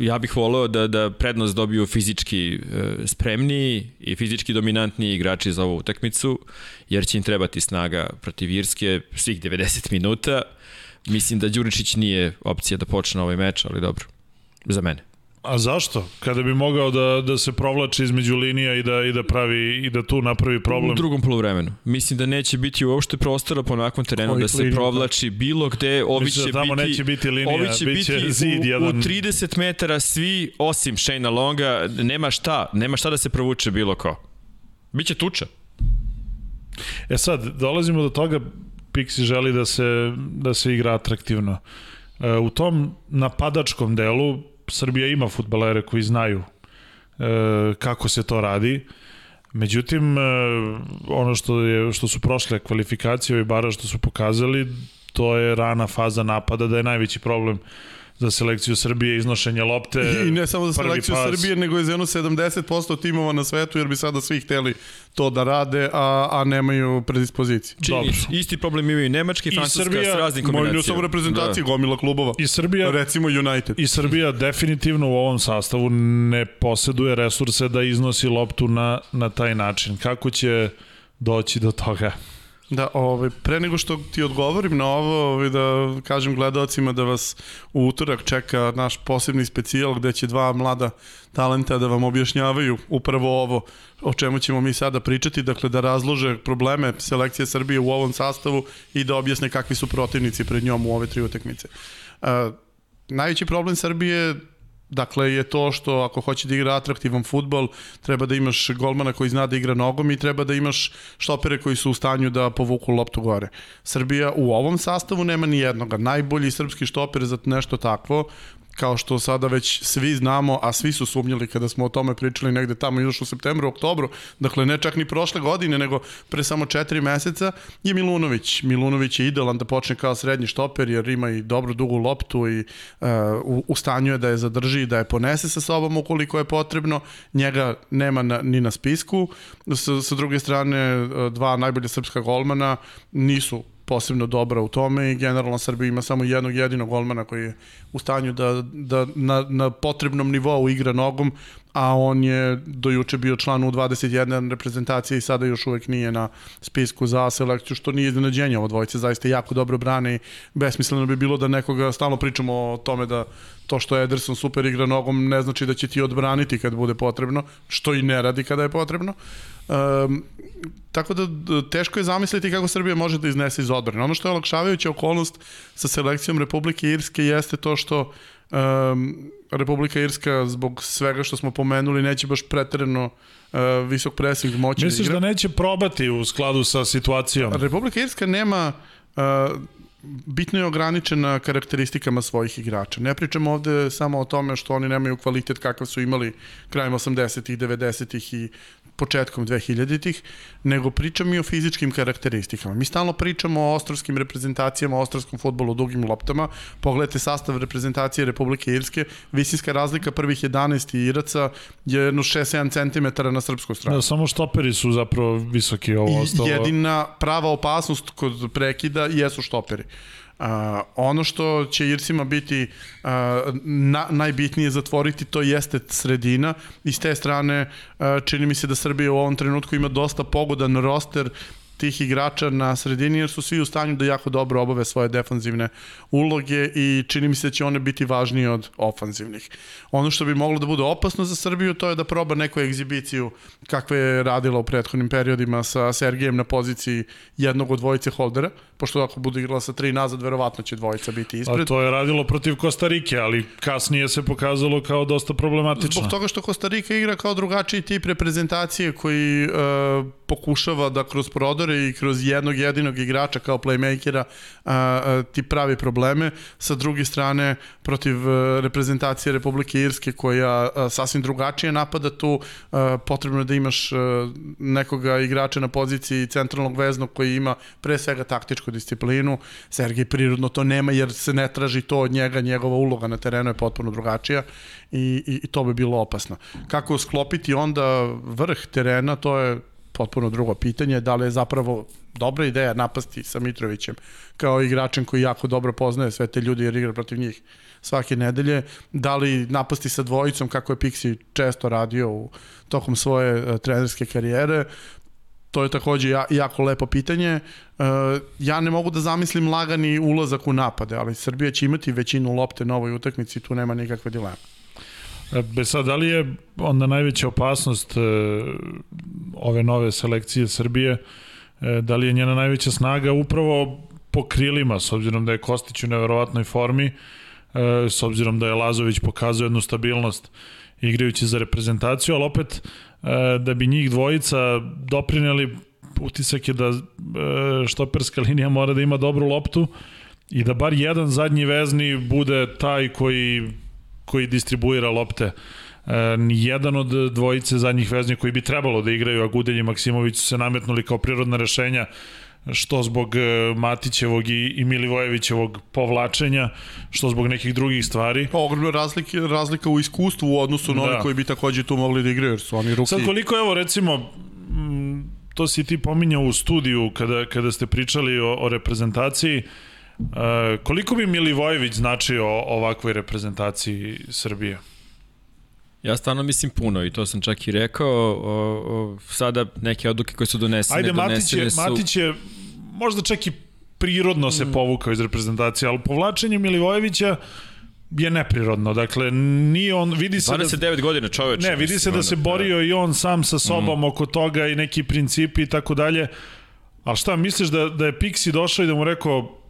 ja bih voleo da, da prednost dobiju fizički e, spremniji i fizički dominantniji igrači za ovu utakmicu, jer će im trebati snaga protiv Irske svih 90 minuta. Mislim da Đuričić nije opcija da počne ovaj meč, ali dobro, za mene. A zašto? Kada bi mogao da, da se provlači između linija i da, i da pravi i da tu napravi problem. U drugom polovremenu. Mislim da neće biti uopšte prostora po nakon terenu Kojih da se linija? provlači bilo gde. Ovi Mislim će da tamo biti, neće biti linija, ovi će bit će biti zid u, jedan. u 30 metara svi, osim Shayna Longa, nema šta, nema šta da se provuče bilo ko. Biće tuča. E sad, dolazimo do toga, Pixi želi da se, da se igra atraktivno. E, u tom napadačkom delu Srbija ima futbalere koji znaju e, kako se to radi. Međutim, e, ono što, je, što su prošle kvalifikacije i bara što su pokazali, to je rana faza napada, da je najveći problem za selekciju Srbije iznošenje lopte. I ne samo za selekciju pas. Srbije, nego i za jedno 70% timova na svetu, jer bi sada svi hteli to da rade, a, a nemaju predispoziciju. Činjenica. Isti problem imaju i Nemačka i I Francuska Srbija- s raznim Moju kombinacijama. samo reprezentaciji da. gomila klubova. I Srbija, Recimo United. I Srbija definitivno u ovom sastavu ne poseduje resurse da iznosi loptu na, na taj način. Kako će doći do toga? Da, ovaj, pre nego što ti odgovorim na ovo, ovaj, da kažem gledalcima da vas u utorak čeka naš posebni specijal gde će dva mlada talenta da vam objašnjavaju upravo ovo o čemu ćemo mi sada pričati, dakle da razlože probleme selekcije Srbije u ovom sastavu i da objasne kakvi su protivnici pred njom u ove tri utakmice. Uh, najveći problem Srbije Dakle, je to što ako hoće da igra atraktivan futbol, treba da imaš golmana koji zna da igra nogom i treba da imaš štopere koji su u stanju da povuku loptu gore. Srbija u ovom sastavu nema ni jednoga. Najbolji srpski štoper za nešto takvo kao što sada već svi znamo, a svi su sumnjali kada smo o tome pričali negde tamo još u septembru, oktobru, dakle ne čak ni prošle godine, nego pre samo četiri meseca, je Milunović. Milunović je idealan da počne kao srednji štoper, jer ima i dobru dugu loptu i uh, u, u stanju je da je zadrži i da je ponese sa sobom ukoliko je potrebno. Njega nema na, ni na spisku. Sa, sa druge strane, uh, dva najbolje srpska golmana nisu posebno dobra u tome i generalno Srbija ima samo jednog jedinog golmana koji je u stanju da, da na, na potrebnom nivou igra nogom, a on je do juče bio član u 21 reprezentacije i sada još uvek nije na spisku za selekciju, što nije iznenađenje. Ovo dvojice zaista jako dobro brane i besmisleno bi bilo da nekoga, stalno pričamo o tome da to što Ederson super igra nogom ne znači da će ti odbraniti kad bude potrebno, što i ne radi kada je potrebno. Um, tako da teško je zamisliti kako Srbija može da iznese iz odbrane. Ono što je olakšavajuća okolnost sa selekcijom Republike Irske jeste to što um, Republika Irska zbog svega što smo pomenuli neće baš preterano uh, visok pressing moći Misliš da da igra. neće probati u skladu sa situacijom? Republika Irska nema uh, bitno je ograničena karakteristikama svojih igrača. Ne pričamo ovde samo o tome što oni nemaju kvalitet kakav su imali krajem 80-ih, 90-ih i početkom 2000-ih, nego pričam i o fizičkim karakteristikama. Mi stalno pričamo o ostrovskim reprezentacijama, o ostrovskom futbolu, dugim loptama. Pogledajte sastav reprezentacije Republike Irske, visinska razlika prvih 11 Iraca je jedno 6-7 cm na srpsku stranu. Da, samo štoperi su zapravo visoki ovo ostalo. I jedina prava opasnost kod prekida jesu štoperi. Uh, ono što će Irsima biti uh, na, najbitnije zatvoriti to jeste sredina. I s te strane uh, čini mi se da Srbija u ovom trenutku ima dosta pogodan roster tih igrača na sredini jer su svi u stanju da jako dobro obave svoje defanzivne uloge i čini mi se da će one biti važnije od ofanzivnih. Ono što bi moglo da bude opasno za Srbiju to je da proba neku egzibiciju kakve je radila u prethodnim periodima sa Sergejem na poziciji jednog od dvojice holdera, pošto ako bude igrala sa tri nazad, verovatno će dvojica biti ispred. A to je radilo protiv Kostarike, ali kasnije se pokazalo kao dosta problematično. Zbog toga što Kostarika igra kao drugačiji tip reprezentacije koji uh, pokušava da kroz prodore i kroz jednog jedinog igrača kao playmakera uh, uh, ti pravi probleme. Sa druge strane, protiv uh, reprezentacije Republike Irske koja uh, sasvim drugačije napada tu, uh, potrebno je da imaš uh, nekoga igrača na poziciji centralnog veznog koji ima pre svega taktičku disciplinu. Sergej prirodno to nema jer se ne traži to od njega, njegova uloga na terenu je potpuno drugačija i, i, i to bi bilo opasno. Kako sklopiti onda vrh terena, to je potpuno drugo pitanje, da li je zapravo dobra ideja napasti sa Mitrovićem kao igračem koji jako dobro poznaje sve te ljudi jer igra protiv njih svake nedelje, da li napasti sa dvojicom kako je Pixi često radio u tokom svoje uh, trenerske karijere, to je takođe ja, jako lepo pitanje. Uh, ja ne mogu da zamislim lagani ulazak u napade, ali Srbija će imati većinu lopte na ovoj utakmici, tu nema nikakve dileme. E, be sad, da li je onda najveća opasnost e, ove nove selekcije Srbije, e, da li je njena najveća snaga upravo po krilima, s obzirom da je Kostić u neverovatnoj formi, s obzirom da je Lazović pokazao jednu stabilnost igrajući za reprezentaciju, ali opet da bi njih dvojica doprineli utisak je da štoperska linija mora da ima dobru loptu i da bar jedan zadnji vezni bude taj koji koji distribuira lopte. E, jedan od dvojice zadnjih veznja koji bi trebalo da igraju, a Gudelj i Maksimović su se nametnuli kao prirodna rešenja što zbog e, Matićevog i, i Milivojevićevog povlačenja, što zbog nekih drugih stvari. Pa ogromna razlika, razlika u iskustvu u odnosu na da. koji bi takođe tu mogli da igraju, jer su oni ruki... Sad koliko, evo recimo, to si ti pominjao u studiju kada, kada ste pričali o, o reprezentaciji, E, koliko bi Milivojević značio ovakvoj reprezentaciji Srbije? Ja stvarno mislim puno i to sam čak i rekao. O, o, sada neke odluke koje su donesene, Ajde, Matić je, su... Matić je možda čak i prirodno se mm. povukao iz reprezentacije, ali povlačenje Milivojevića je neprirodno. Dakle, nije on, vidi se 29 da... godina čoveč. Ne, vidi se da se borio i on sam sa sobom mm. oko toga i neki principi i tako dalje. Ali šta, misliš da, da je Pixi došao i da mu rekao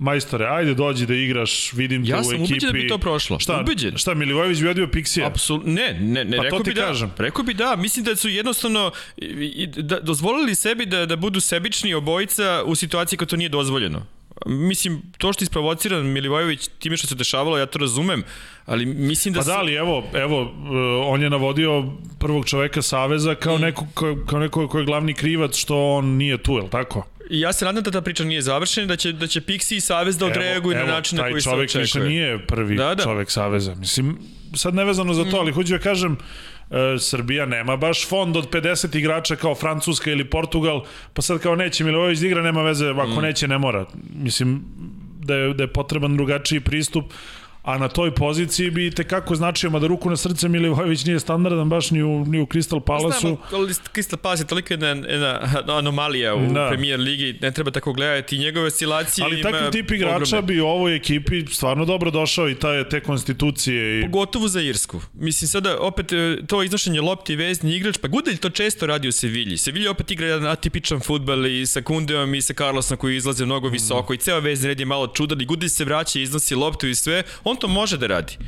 majstore, ajde dođi da igraš, vidim te ja u ekipi. Ja sam ubeđen da bi to prošlo. Šta, ubeđen. šta Milivojević bi odio Pixija? Apsolutno, ne, ne, ne, pa rekao bi da. Kažem. Rekao bi da, mislim da su jednostavno da, dozvolili sebi da, da budu sebični obojica u situaciji kad to nije dozvoljeno. Mislim, to što je isprovociran Milivojević time što se dešavalo, ja to razumem, ali mislim da... Pa da, ali evo, evo, uh, on je navodio prvog čoveka Saveza kao, mm. neko, kao, kao neko ko je glavni krivac što on nije tu, je li tako? I ja se nadam da ta priča nije završena, da će, da će Pixi i Savez da odreaguju na način na koji se očekuje. Taj čovek više nije prvi da, da. čovek Saveza. Mislim, sad nevezano za to, mm. ali hoću da kažem, e, Srbija nema baš fond od 50 igrača kao Francuska ili Portugal, pa sad kao neće Milivojević da igra, nema veze, ako mm. neće ne mora. Mislim da je, da je potreban drugačiji pristup, a na toj poziciji bi te kako značio, mada ruku na srce Milivojević nije standardan baš ni u, ni u Crystal Palace-u. Znamo, ali Crystal Palace je toliko jedna, jedna anomalija u da. premier ligi, ne treba tako gledati njegove oscilacije. Ali takav tip igrača ogromne. bi u ovoj ekipi stvarno dobro došao i ta, te konstitucije. I... Pogotovo za Irsku. Mislim sada opet e, to iznošenje lopti i vezni igrač, pa Gudelj to često radi u Sevilji. Sevilja opet igra jedan atipičan futbal i sa Kundeom i sa Carlosom koji izlaze mnogo visoko mm. i ceo vezni red je malo čudan i Gudelj se vraća i iznosi loptu i sve. On to može da radi.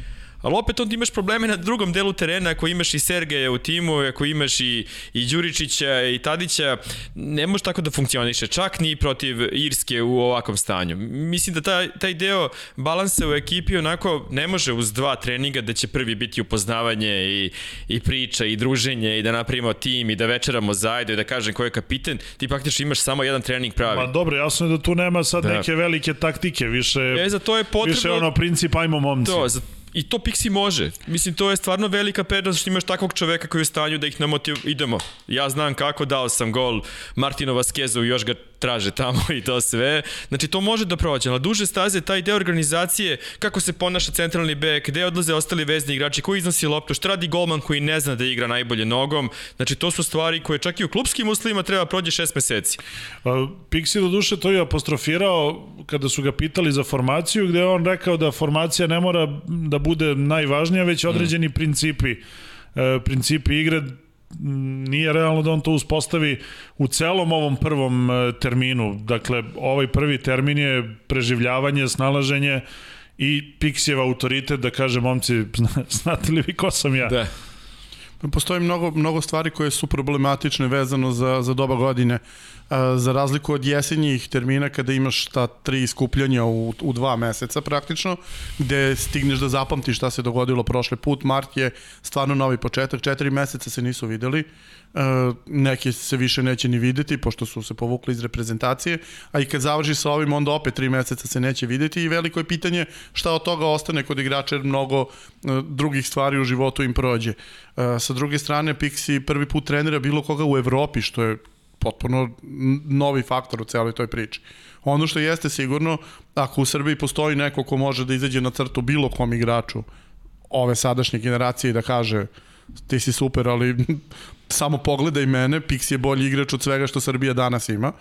Ali opet onda imaš probleme na drugom delu terena, ako imaš i Sergeja u timu, ako imaš i, i Đuričića i Tadića, ne može tako da funkcioniše, čak ni protiv Irske u ovakvom stanju. Mislim da taj, taj deo balansa u ekipi onako ne može uz dva treninga da će prvi biti upoznavanje i, i priča i druženje i da napravimo tim i da večeramo zajedno i da kažem ko je kapiten, ti praktično imaš samo jedan trening pravi. Ma dobro, jasno je da tu nema sad da. neke velike taktike, više, e, za to je potrebno, više ono princip ajmo momci. To, za, I to Pixi može. Mislim, to je stvarno velika prednost što imaš takvog čoveka koji je u stanju da ih namotiv... Idemo. Ja znam kako, dao sam gol Martino Vasquezu i još ga traže tamo i to sve. Znači, to može da prođe. Na duže staze, taj deo organizacije, kako se ponaša centralni bek, gde odlaze ostali vezni igrači, koji iznosi loptu, šta radi golman koji ne zna da igra najbolje nogom. Znači, to su stvari koje čak i u klubskim uslovima treba prođe šest meseci. Pixi do duše to je apostrofirao kada su ga pitali za formaciju, gde on rekao da formacija ne mora da bude najvažnija, već određeni mm. principi e, principi igre nije realno da on to uspostavi u celom ovom prvom e, terminu. Dakle, ovaj prvi termin je preživljavanje, snalaženje i Pixijev autoritet da kaže, momci, znate li vi ko sam ja? Da. Postoji mnogo, mnogo stvari koje su problematične vezano za, za doba godine za razliku od jesenjih termina kada imaš ta tri iskupljanja u, u dva meseca praktično, gde stigneš da zapamtiš šta se dogodilo prošle put. Mart je stvarno novi početak, četiri meseca se nisu videli, neki se više neće ni videti pošto su se povukli iz reprezentacije, a i kad završi sa ovim onda opet tri meseca se neće videti i veliko je pitanje šta od toga ostane kod igrača jer mnogo drugih stvari u životu im prođe. Sa druge strane, Pixi prvi put trenira bilo koga u Evropi, što je potpuno novi faktor u celoj toj priči. Ono što jeste sigurno, ako u Srbiji postoji neko ko može da izađe na crtu bilo kom igraču ove sadašnje generacije i da kaže ti si super, ali samo pogledaj mene, Pix je bolji igrač od svega što Srbija danas ima.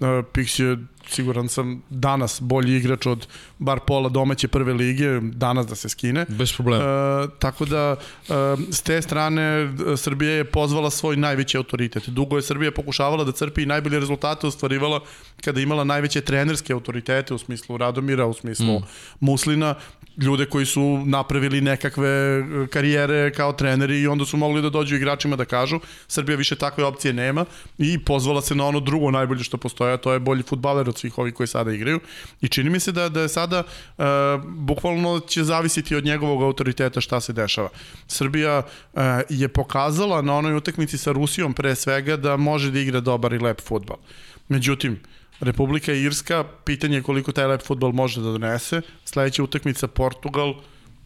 Pix je siguran sam danas bolji igrač od bar pola domaće prve lige, danas da se skine. Bez problema. E, tako da e, s te strane Srbija je pozvala svoj najveći autoritet. Dugo je Srbija pokušavala da crpi i najbolje rezultate ostvarivala kada imala najveće trenerske autoritete u smislu Radomira, u smislu mm. Muslina, ljude koji su napravili nekakve e, karijere kao treneri i onda su mogli da dođu igračima da kažu Srbija više takve opcije nema i pozvala se na ono drugo najbolje što postoje, a to je bolji futbaler od svih ovih koji sada igraju i čini mi se da, da je sada uh, bukvalno će zavisiti od njegovog autoriteta šta se dešava. Srbija uh, je pokazala na onoj utakmici sa Rusijom pre svega da može da igra dobar i lep futbal. Međutim, Republika Irska, pitanje je koliko taj lep futbol može da donese. Sledeća utakmica Portugal,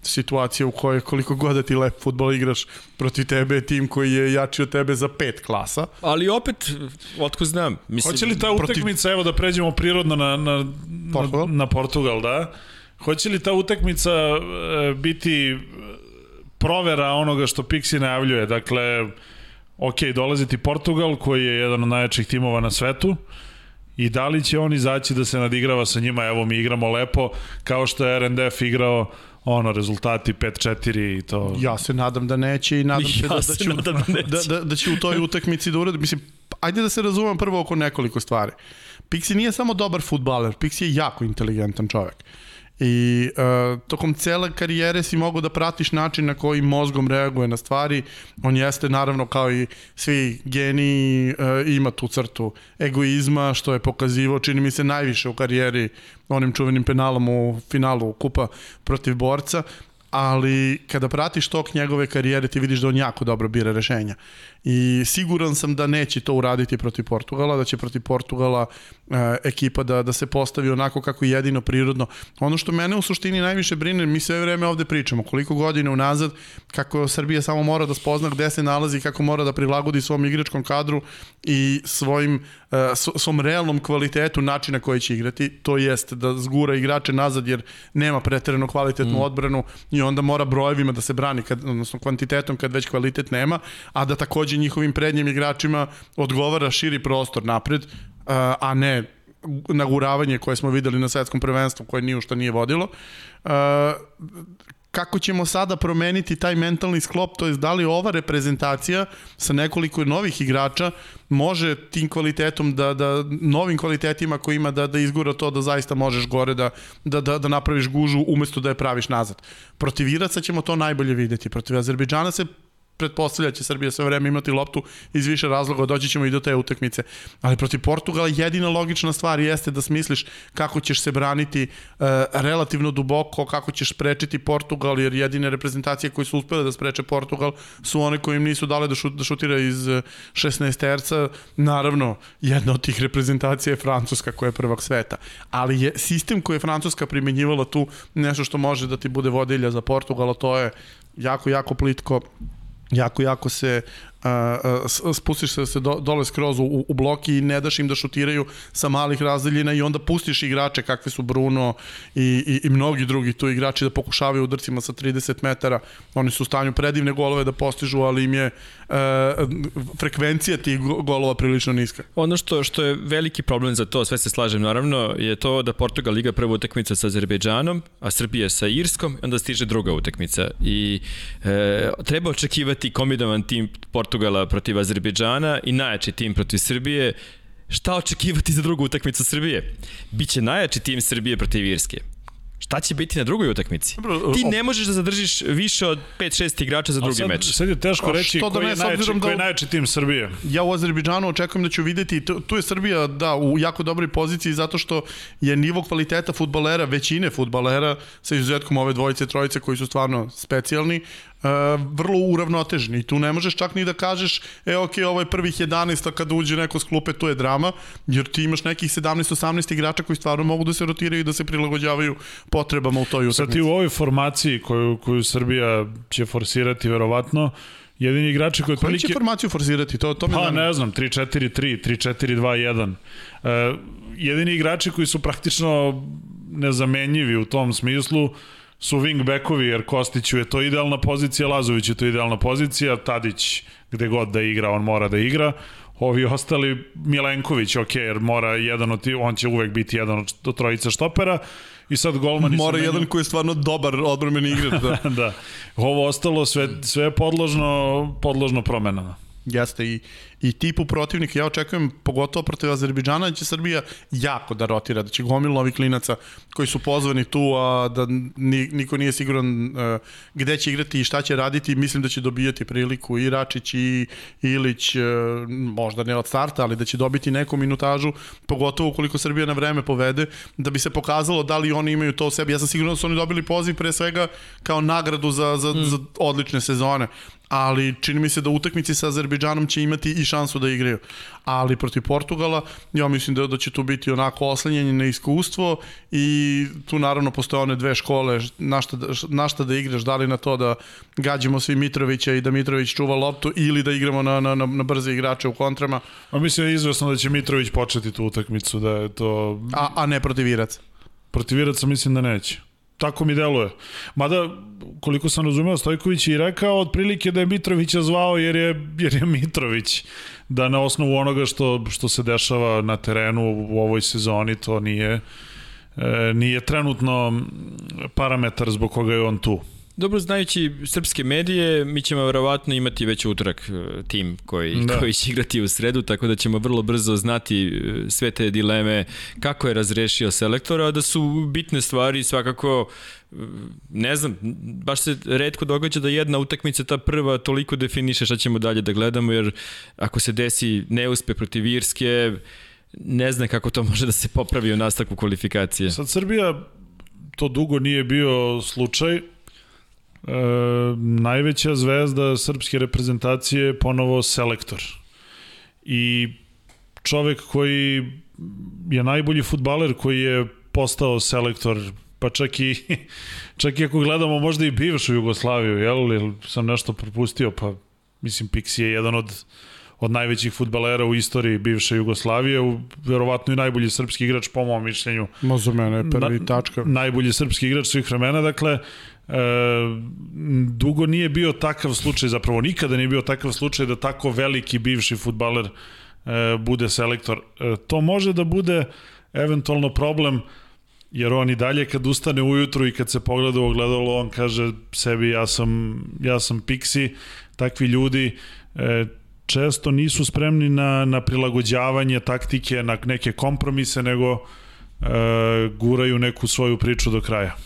situacija u kojoj koliko god da ti lep futbol igraš protiv tebe tim koji je jači od tebe za pet klasa. Ali opet, otko znam. Mislim, Hoće li ta utakmica, protiv... evo da pređemo prirodno na, na, Portugal? na, na Portugal, da? Hoće li ta utakmica e, biti provera onoga što Pixi najavljuje? Dakle, ok, dolazi ti Portugal koji je jedan od najjačih timova na svetu, i da li će on izaći da se nadigrava sa njima, evo mi igramo lepo, kao što je RNDF igrao ono, rezultati 5-4 i to... Ja se nadam da neće i nadam se ja da, da, će, nadam da, neće. da, da, da će u toj utakmici da uradi. Mislim, ajde da se razumem prvo oko nekoliko stvari. Pixi nije samo dobar futbaler, Pixi je jako inteligentan čovek. Uh, I uh, tokom cele karijere si mogu da pratiš način na koji mozgom reaguje na stvari. On jeste naravno kao i svi geniji uh, ima tu crtu egoizma što je pokazivo čini mi se najviše u karijeri onim čuvenim penalom u finalu kupa protiv borca ali kada pratiš tok njegove karijere ti vidiš da on jako dobro bira rešenja. I siguran sam da neće to uraditi protiv Portugala, da će protiv Portugala e, ekipa da, da se postavi onako kako jedino prirodno. Ono što mene u suštini najviše brine, mi sve vreme ovde pričamo, koliko godina unazad, kako Srbija samo mora da spozna gde se nalazi, kako mora da prilagodi svom igračkom kadru i svojim, e, svom realnom kvalitetu načina koji će igrati, to jest da zgura igrače nazad jer nema preterano kvalitetnu mm. odbranu i onda mora brojevima da se brani, kad, odnosno kvantitetom kad već kvalitet nema, a da takođe takođe njihovim prednjim igračima odgovara širi prostor napred, a ne naguravanje koje smo videli na svetskom prvenstvu koje ni u što nije vodilo. kako ćemo sada promeniti taj mentalni sklop, to je da li ova reprezentacija sa nekoliko novih igrača može tim kvalitetom da, da novim kvalitetima koji ima da, da izgura to da zaista možeš gore da, da, da, da napraviš gužu umesto da je praviš nazad. Protiv Iraca ćemo to najbolje videti. Protiv Azerbejdžana se pretpostavlja da će Srbija sve vreme imati loptu iz više razloga, doći ćemo i do te utakmice. Ali protiv Portugala jedina logična stvar jeste da smisliš kako ćeš se braniti uh, relativno duboko, kako ćeš sprečiti Portugal, jer jedine reprezentacije koje su uspele da spreče Portugal su one koje im nisu dale da, šut, da šutira iz 16 terca. Naravno, jedna od tih reprezentacija je Francuska koja je prvak sveta. Ali je sistem koji je Francuska primenjivala tu nešto što može da ti bude vodilja za Portugal, to je jako, jako plitko jako, jako se uh, spustiš se, se do, dole skroz u, u bloki i ne daš im da šutiraju sa malih razdaljina i onda pustiš igrače kakvi su Bruno i, i, i mnogi drugi tu igrači da pokušavaju udrcima sa 30 metara. Oni su u stanju predivne golove da postižu, ali im je uh, frekvencija tih golova prilično niska. Ono što, što je veliki problem za to, sve se slažem naravno, je to da Portugal igra prvu utakmicu sa Azerbejdžanom, a Srbija sa Irskom, onda stiže druga utakmica. I e, treba očekivati kombinovan tim Portugal Portugala protiv Azerbejdžana i najjači tim protiv Srbije, šta očekivati za drugu utakmicu Srbije? Biće najjači tim Srbije protiv Irske. Šta će biti na drugoj utakmici? Ti ne možeš da zadržiš više od 5-6 igrača za drugi sad, meč. Sad je teško reći da koji, je najjači, da, koji je najjači tim Srbije. Ja u Azerbejdžanu očekujem da ću videti, tu, tu je Srbija da, u jako dobroj poziciji zato što je nivo kvaliteta futbalera, većine futbalera, sa izuzetkom ove dvojice, trojice koji su stvarno specijalni, Uh, vrlo uravnoteženi i tu ne možeš čak ni da kažeš e ok, ovo je prvih 11 a kada uđe neko s klupe to je drama jer ti imaš nekih 17-18 igrača koji stvarno mogu da se rotiraju i da se prilagođavaju potrebama u toj utakmici. Sad ti u ovoj formaciji koju, koju Srbija će forsirati verovatno jedini igrači koji otprilike... Koju će formaciju forsirati? To, to me pa, ne znam, 3-4-3, 3-4-2-1. Uh, jedini igrači koji su praktično nezamenjivi u tom smislu su wingbackovi, jer Kostiću je to idealna pozicija, Lazović je to idealna pozicija, Tadić gde god da igra, on mora da igra. Ovi ostali, Milenković, ok, jer mora jedan od, on će uvek biti jedan od trojica štopera, i sad golmani Mora jedan menju... koji je stvarno dobar odbrmeni igrač. Da. da. Ovo ostalo sve, sve je podložno, podložno promenama. Jeste i, i tipu protivnika, ja očekujem pogotovo protiv Azerbejdžana da će Srbija jako da rotira, da će gomilo ovih klinaca koji su pozvani tu, a da niko nije siguran uh, gde će igrati i šta će raditi, mislim da će dobijati priliku i Račić i Ilić, uh, možda ne od starta, ali da će dobiti neku minutažu, pogotovo ukoliko Srbija na vreme povede, da bi se pokazalo da li oni imaju to u sebi. Ja sam siguran da su oni dobili poziv pre svega kao nagradu za, za, mm. za odlične sezone ali čini mi se da utakmici sa Azerbejdžanom će imati i šansu da igraju. Ali protiv Portugala, ja mislim da, da će tu biti onako oslanjanje na iskustvo i tu naravno postoje one dve škole, na šta, da, na šta da igraš, da li na to da gađamo svi Mitrovića i da Mitrović čuva loptu ili da igramo na, na, na, na brze igrače u kontrama. A mislim je izvesno da će Mitrović početi tu utakmicu, da je to... A, a ne protiv Iraca? Protiv Iraca mislim da neće. Tako mi deluje. Mada, koliko sam razumeo, Stojković je rekao otprilike da je Mitrovića zvao jer je, jer je Mitrović. Da na osnovu onoga što, što se dešava na terenu u ovoj sezoni, to nije, e, nije trenutno parametar zbog koga je on tu. Dobro, znajući srpske medije, mi ćemo verovatno imati već utorak e, tim koji, da. koji će igrati u sredu, tako da ćemo vrlo brzo znati e, sve te dileme kako je razrešio selektora, a da su bitne stvari svakako e, ne znam, baš se redko događa da jedna utakmica, ta prva, toliko definiše šta ćemo dalje da gledamo, jer ako se desi neuspe protiv Irske, ne znam kako to može da se popravi u nastavku kvalifikacije. Sad Srbija to dugo nije bio slučaj, e, najveća zvezda srpske reprezentacije je ponovo selektor. I čovek koji je najbolji futbaler koji je postao selektor pa čak i, čak i ako gledamo možda i bivšu Jugoslaviju, jel, ili sam nešto propustio, pa mislim Pixi je jedan od od najvećih futbalera u istoriji bivše Jugoslavije, u, verovatno i najbolji srpski igrač po mom mišljenju. Za mene je prvi na, tačka. Najbolji srpski igrač svih vremena, dakle, e, dugo nije bio takav slučaj, zapravo nikada nije bio takav slučaj da tako veliki bivši futbaler e, bude selektor. E, to može da bude eventualno problem jer on i dalje kad ustane ujutru i kad se pogleda u ogledalo, on kaže sebi ja sam, ja sam Pixi, takvi ljudi e, često nisu spremni na, na prilagođavanje taktike, na neke kompromise, nego e, guraju neku svoju priču do kraja.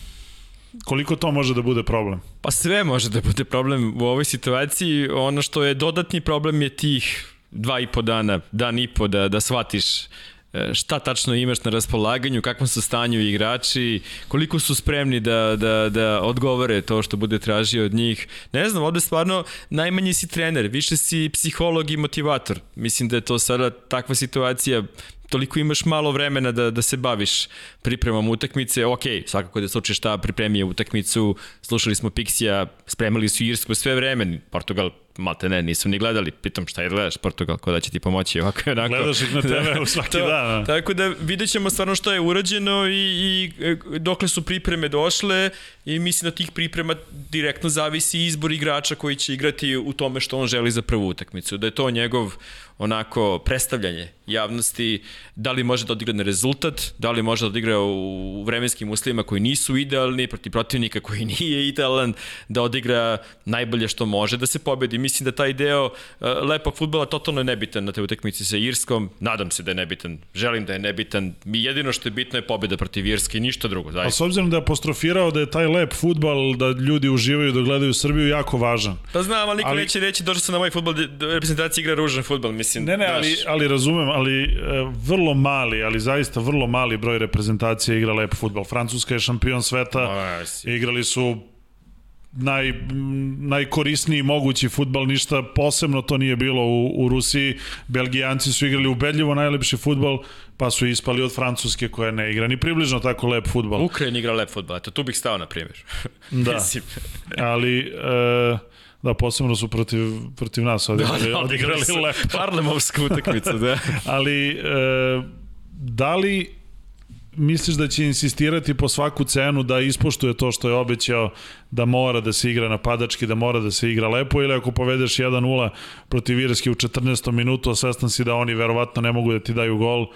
Koliko to može da bude problem? Pa sve može da bude problem u ovoj situaciji. Ono što je dodatni problem je tih dva i po dana, dan i po da, da shvatiš E, šta tačno imaš na raspolaganju, kakvom su stanju igrači, koliko su spremni da, da, da odgovore to što bude tražio od njih. Ne znam, ovde stvarno najmanji si trener, više si psiholog i motivator. Mislim da je to sada takva situacija toliko imaš malo vremena da, da se baviš pripremom utakmice, ok, svakako da slučaj šta pripremije utakmicu, slušali smo Pixija, spremali su Irsku sve vreme, Portugal malte ne, nisam ni gledali, pitam šta je gledaš Portugal, ko da će ti pomoći ovako i onako. Gledaš ih na TV da, svaki to, dan. Tako da vidjet ćemo stvarno šta je urađeno i, i e, dokle su pripreme došle i mislim da tih priprema direktno zavisi izbor igrača koji će igrati u tome što on želi za prvu utakmicu, da je to njegov onako predstavljanje javnosti, da li može da odigra na rezultat, da li može da odigra u vremenskim uslovima koji nisu idealni, protiv protivnika koji nije idealan, da odigra najbolje što može da se pobedi. Mislim da taj deo uh, lepog futbola totalno je nebitan na te utakmici sa Irskom, nadam se da je nebitan, želim da je nebitan, mi jedino što je bitno je pobeda protiv Irske i ništa drugo. Zaista. A s obzirom da je apostrofirao da je taj lep futbal, da ljudi uživaju da gledaju Srbiju, jako važan. Pa znam, ali niko ali... neće reći došao sam na moj futbol, reprezentacija igra ružan futbal, mislim. Ne, ne, ali, ali razumem, ali e, vrlo mali, ali zaista vrlo mali broj reprezentacija igra lep futbal. Francuska je šampion sveta, igrali su naj, najkorisniji mogući futbal, ništa posebno to nije bilo u, u Rusiji. Belgijanci su igrali ubedljivo najlepši futbal, pa su ispali od Francuske koja ne igra ni približno tako lep futbal. Ukrajina igra lep futbal, eto tu bih stao na primjer. da, ali... E, Da, posebno su protiv, protiv nas odigrali, da, da, odigrali lepo. Parlemovsku utakmicu, da. Ali, e, da li misliš da će insistirati po svaku cenu da ispoštuje to što je obećao da mora da se igra napadački, da mora da se igra lepo ili ako povedeš 1-0 protiv Irske u 14. minutu, osvestan si da oni verovatno ne mogu da ti daju gol,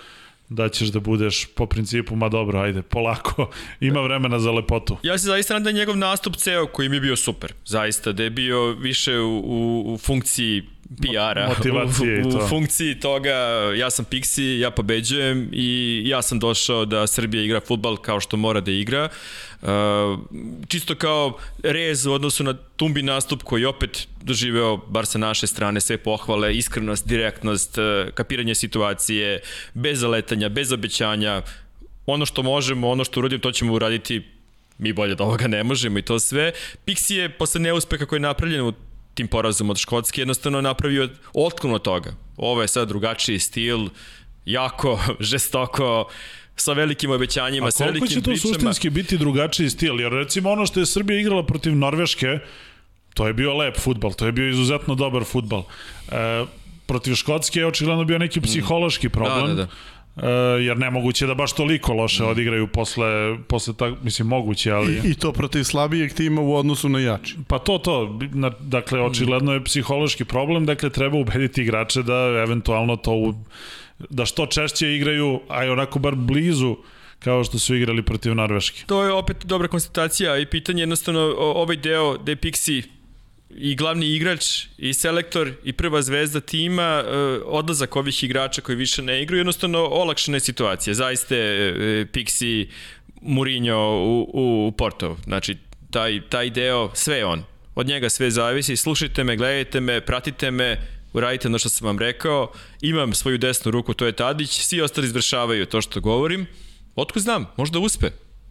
da ćeš da budeš po principu, ma dobro, ajde, polako, ima vremena za lepotu. Ja se zaista nadam da njegov nastup ceo koji mi je bio super, zaista, da je bio više u, u, u funkciji PR-a, u, u, u funkciji toga ja sam Pixi, ja pobeđujem i ja sam došao da Srbija igra futbal kao što mora da igra. Uh, čisto kao rez u odnosu na Tumbi nastup koji opet doživeo, bar sa naše strane, sve pohvale, iskrenost, direktnost, uh, kapiranje situacije, bez zaletanja, bez obećanja, ono što možemo, ono što uradim, to ćemo uraditi mi bolje da ovoga ne možemo i to sve. Pixi je posle neuspeha koji je napravljen u tim porazom od Škotske jednostavno napravio otklon od toga. Ovo je sad drugačiji stil, jako žestoko, sa velikim obećanjima, sa velikim pričama. A koliko će to suštinski biti drugačiji stil? Jer recimo ono što je Srbija igrala protiv Norveške, to je bio lep futbal, to je bio izuzetno dobar futbal. E, protiv Škotske je očigledno bio neki psihološki problem. Da, da, da. Uh, jer nemoguće da baš toliko loše odigraju posle, posle tak, mislim moguće, ali... I, I to protiv slabijeg tima u odnosu na jači. Pa to, to, na, dakle, očigledno je psihološki problem, dakle, treba ubediti igrače da eventualno to, u, da što češće igraju, a i onako bar blizu kao što su igrali protiv Norveške. To je opet dobra konstatacija i pitanje jednostavno ovaj deo da je Pixi i glavni igrač i selektor i prva zvezda tima e, odlazak ovih igrača koji više ne igraju jednostavno olakšane situacije zaista je e, Pixi Mourinho u, u Porto. Znači taj, taj deo sve je on. Od njega sve zavisi. Slušajte me, gledajte me, pratite me uradite ono što sam vam rekao. Imam svoju desnu ruku, to je Tadić. Svi ostali izvršavaju to što govorim. Otko znam, možda uspe.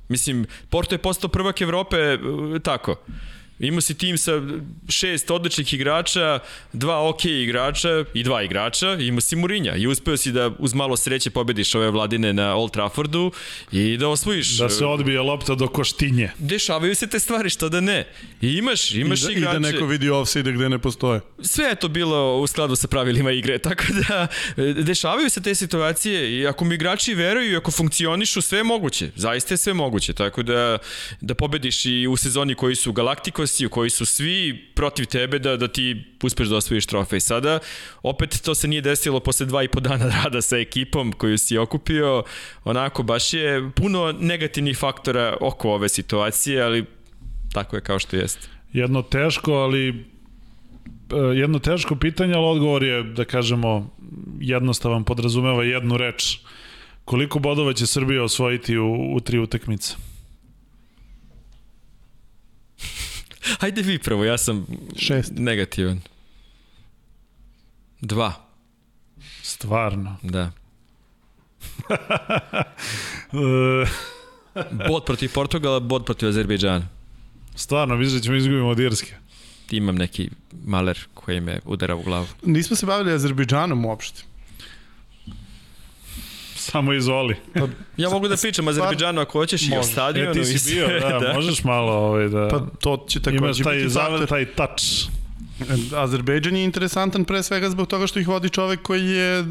Mislim, Porto je postao prvak Evrope e, tako Imao si tim sa šest odličnih igrača, dva ok igrača i dva igrača, imao si Murinja i uspeo si da uz malo sreće pobediš ove vladine na Old Traffordu i da osvojiš. Da se odbije lopta do koštinje. Dešavaju se te stvari, što da ne. I imaš, imaš I da, igrače. I da neko vidi offside gde ne postoje. Sve je to bilo u skladu sa pravilima igre, tako da dešavaju se te situacije i ako mi igrači veruju i ako funkcionišu, sve je moguće. Zaista je sve moguće, tako da da pobediš i u sezoni koji su Galacticos u kojoj su svi protiv tebe da, da ti uspeš da osvojiš trofej. Sada, opet to se nije desilo posle dva i po dana rada sa ekipom koju si okupio, onako baš je puno negativnih faktora oko ove situacije, ali tako je kao što jeste. Jedno teško, ali e, jedno teško pitanje, ali odgovor je, da kažemo, jednostavan, podrazumeva jednu reč. Koliko bodova će Srbija osvojiti u, u tri utakmice? Hajde vi prvo, ja sam Šest. negativan. Dva. Stvarno. Da. Bod protiv Portugala, bod protiv Azerbejdžana. Stvarno, misliš da ćemo izgubiti od Irske? Imam neki maler koji me udara u glavu. Nismo se bavili Azerbejdžanom uopšte. Samo izvoli. Ja mogu da pričam o Azerbejdžanu ako hoćeš i o Može. stadionu. E, ti si bio, da, da. možeš malo ovaj, da... Pa to će takođe taj, biti zavel, faktor. taj touch. Azerbejdžan je interesantan pre svega zbog toga što ih vodi čovek koji je uh,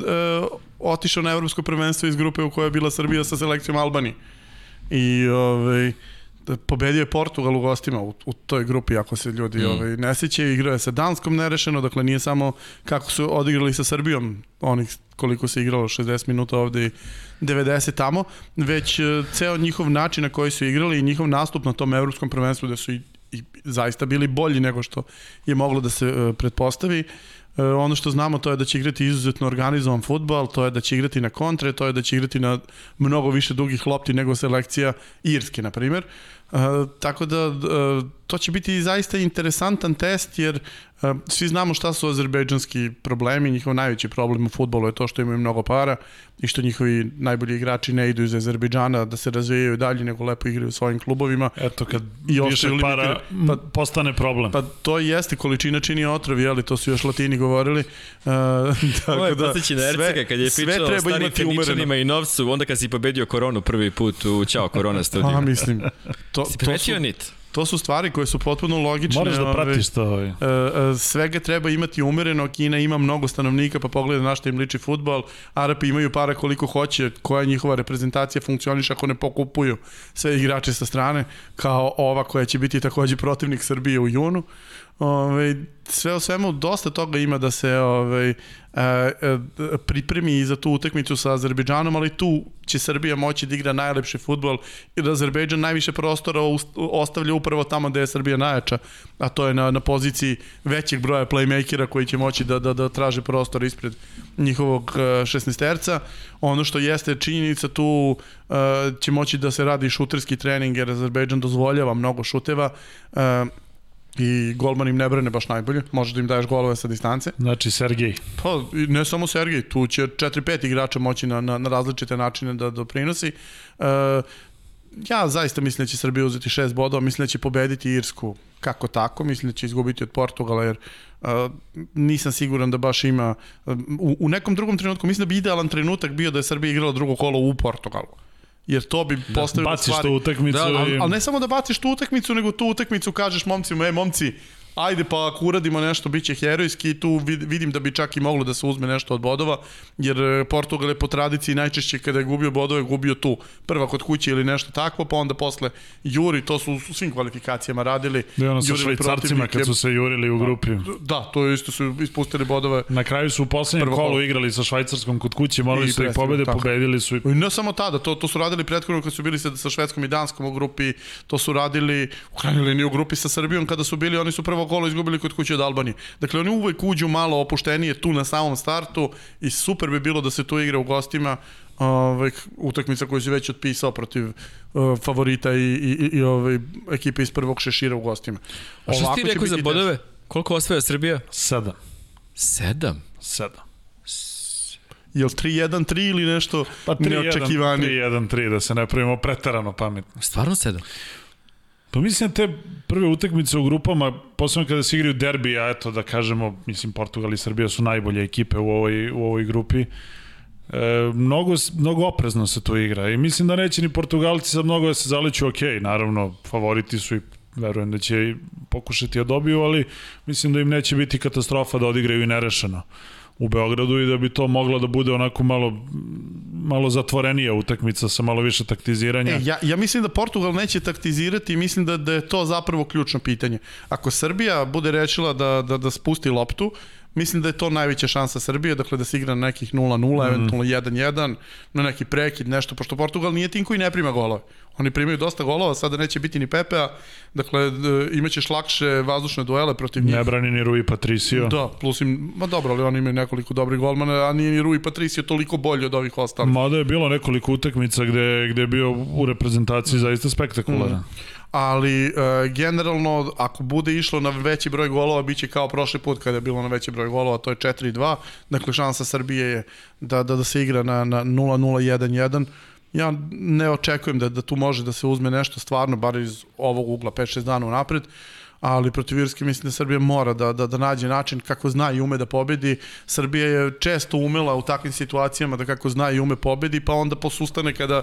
otišao na evropsko prvenstvo iz grupe u kojoj je bila Srbija sa selekcijom Albanije. I ovaj, pobedio je Portugal u gostima u, u toj grupi, ako se ljudi mm. ovaj, ne sećaju. Igrao je sa Danskom nerešeno, dakle nije samo kako su odigrali sa Srbijom, onih koliko se igralo, 60 minuta ovde i 90 tamo, već uh, ceo njihov način na koji su igrali i njihov nastup na tom evropskom prvenstvu da su i, i zaista bili bolji nego što je moglo da se uh, pretpostavi. Uh, ono što znamo to je da će igrati izuzetno organizovan futbal, to je da će igrati na kontre, to je da će igrati na mnogo više dugih lopti nego selekcija Irske, na primjer. Uh, tako da uh, to će biti zaista interesantan test jer uh, svi znamo šta su azerbejdžanski problemi, njihov najveći problem u futbolu je to što imaju mnogo para i što njihovi najbolji igrači ne idu iz Azerbejdžana da se razvijaju dalje nego lepo igraju u svojim klubovima. Eto, kad I više para pa, Pa- postane problem. Pa to i jeste, količina čini otrov, jeli, to su još latini govorili. Uh, Ovo je tako da, na Ercega kad je sve pričao o treba starim imati umereno. I novcu, onda kad si pobedio koronu prvi put u Ćao korona Pa studiju. mislim, to, Si to, su, nit? To su stvari koje su potpuno logične. Moraš da ovaj, pratiš to. Ovaj. E, e, svega treba imati umereno, Kina ima mnogo stanovnika, pa pogledaj na što im liči futbal, Arapi imaju para koliko hoće, koja njihova reprezentacija funkcioniše ako ne pokupuju sve igrače sa strane, kao ova koja će biti takođe protivnik Srbije u junu. Ove, sve o svemu dosta toga ima da se ove, e, e, pripremi za tu utakmicu sa Azerbejdžanom, ali tu će Srbija moći da igra najlepši futbol i da Azerbejdžan najviše prostora ostavlja upravo tamo gde je Srbija najjača, a to je na, na poziciji većeg broja playmakera koji će moći da, da, da traže prostor ispred njihovog uh, 16-terca. Ono što jeste činjenica tu uh, će moći da se radi šuterski trening jer Azerbejdžan dozvoljava mnogo šuteva uh, i golman im ne brane baš najbolje, možeš da im daješ golove sa distance. Znači, Sergej. Pa, ne samo Sergej, tu će 4-5 igrača moći na, na, na različite načine da doprinosi. Uh, ja zaista mislim da će Srbija uzeti 6 bodova, mislim da će pobediti Irsku kako tako, mislim da će izgubiti od Portugala jer uh, nisam siguran da baš ima u, u nekom drugom trenutku, mislim da bi idealan trenutak bio da je Srbija igrala drugo kolo u Portugalu jer to bi postavilo Baciš stvari tu utakmicu Da, Ali, i... ali ne samo da baciš tu utakmicu, nego tu utakmicu kažeš momcima, e momci, ajde pa ako uradimo nešto, bit će herojski i tu vid- vidim da bi čak i moglo da se uzme nešto od bodova, jer e, Portugal je po tradiciji najčešće kada je gubio bodove, gubio tu prva kod kuće ili nešto takvo, pa onda posle juri, to su u svim kvalifikacijama radili. Da je ono sa švajcarcima kad su se jurili u grupi. Da, to je isto su ispustili bodove. Na kraju su u poslednjem kolu igrali sa Švajcarskom kod kuće, morali I su ih prestigli, pobede, tako. pobedili su i I ne samo tada, to, to su radili prethodno kad su bili sa, sa Švedskom i Danskom u grupi, to su radili u krajnjoj liniji u grupi sa Srbijom kada su bili, oni su prvo kolo izgubili kod kuće od Albanije. Dakle, oni uvek uđu malo opuštenije tu na samom startu i super bi bilo da se tu igra u gostima ovaj, utakmica koju si već otpisao protiv uh, favorita i, i, i, i ovaj, ekipe iz prvog šešira u gostima. A što Ovako ti rekao za bodove? Koliko osvaja Srbija? sedam. Sedam. Sedam. teško. Jel 3-1-3 ili nešto Pa 3-1, neočekivani? 3-1-3, da se ne pravimo pretarano pametno. Stvarno sedam? Pa mislim te prve utakmice u grupama, posebno kada se igraju derbi, a eto da kažemo, mislim Portugal i Srbija su najbolje ekipe u ovoj, u ovoj grupi, E, mnogo, mnogo oprezno se to igra i mislim da neće ni Portugalci sad mnogo da se zaleću ok, naravno favoriti su i verujem da će pokušati da dobiju, ali mislim da im neće biti katastrofa da odigraju i nerešeno u Beogradu i da bi to mogla da bude onako malo malo zatvorenija utakmica sa malo više taktiziranja. E, ja, ja mislim da Portugal neće taktizirati i mislim da, da je to zapravo ključno pitanje. Ako Srbija bude rečila da, da, da spusti loptu, mislim da je to najveća šansa Srbije, dakle da se igra na nekih 0-0, mm. eventualno 1-1, na neki prekid, nešto, pošto Portugal nije tim koji ne prima golove. Oni primaju dosta golova, sada neće biti ni Pepea, dakle imaćeš lakše vazdušne duele protiv njih. Ne brani ni Rui Patricio. Da, plus im, ma dobro, ali oni imaju nekoliko dobrih golmana, a nije ni Rui Patricio toliko bolji od ovih ostalih. Mada je bilo nekoliko utakmica gde, gde je bio u reprezentaciji zaista spektakularan. Mm ali e, generalno ako bude išlo na veći broj golova biće kao prošli put kada je bilo na veći broj golova, to je 4-2, dakle šansa Srbije je da, da, da se igra na, na 0-0-1-1, ja ne očekujem da, da tu može da se uzme nešto stvarno, bar iz ovog ugla 5-6 dana unapred, ali protiv Irske mislim da Srbija mora da, da, da nađe način kako zna i ume da pobedi. Srbija je često umela u takvim situacijama da kako zna i ume pobedi, pa onda posustane kada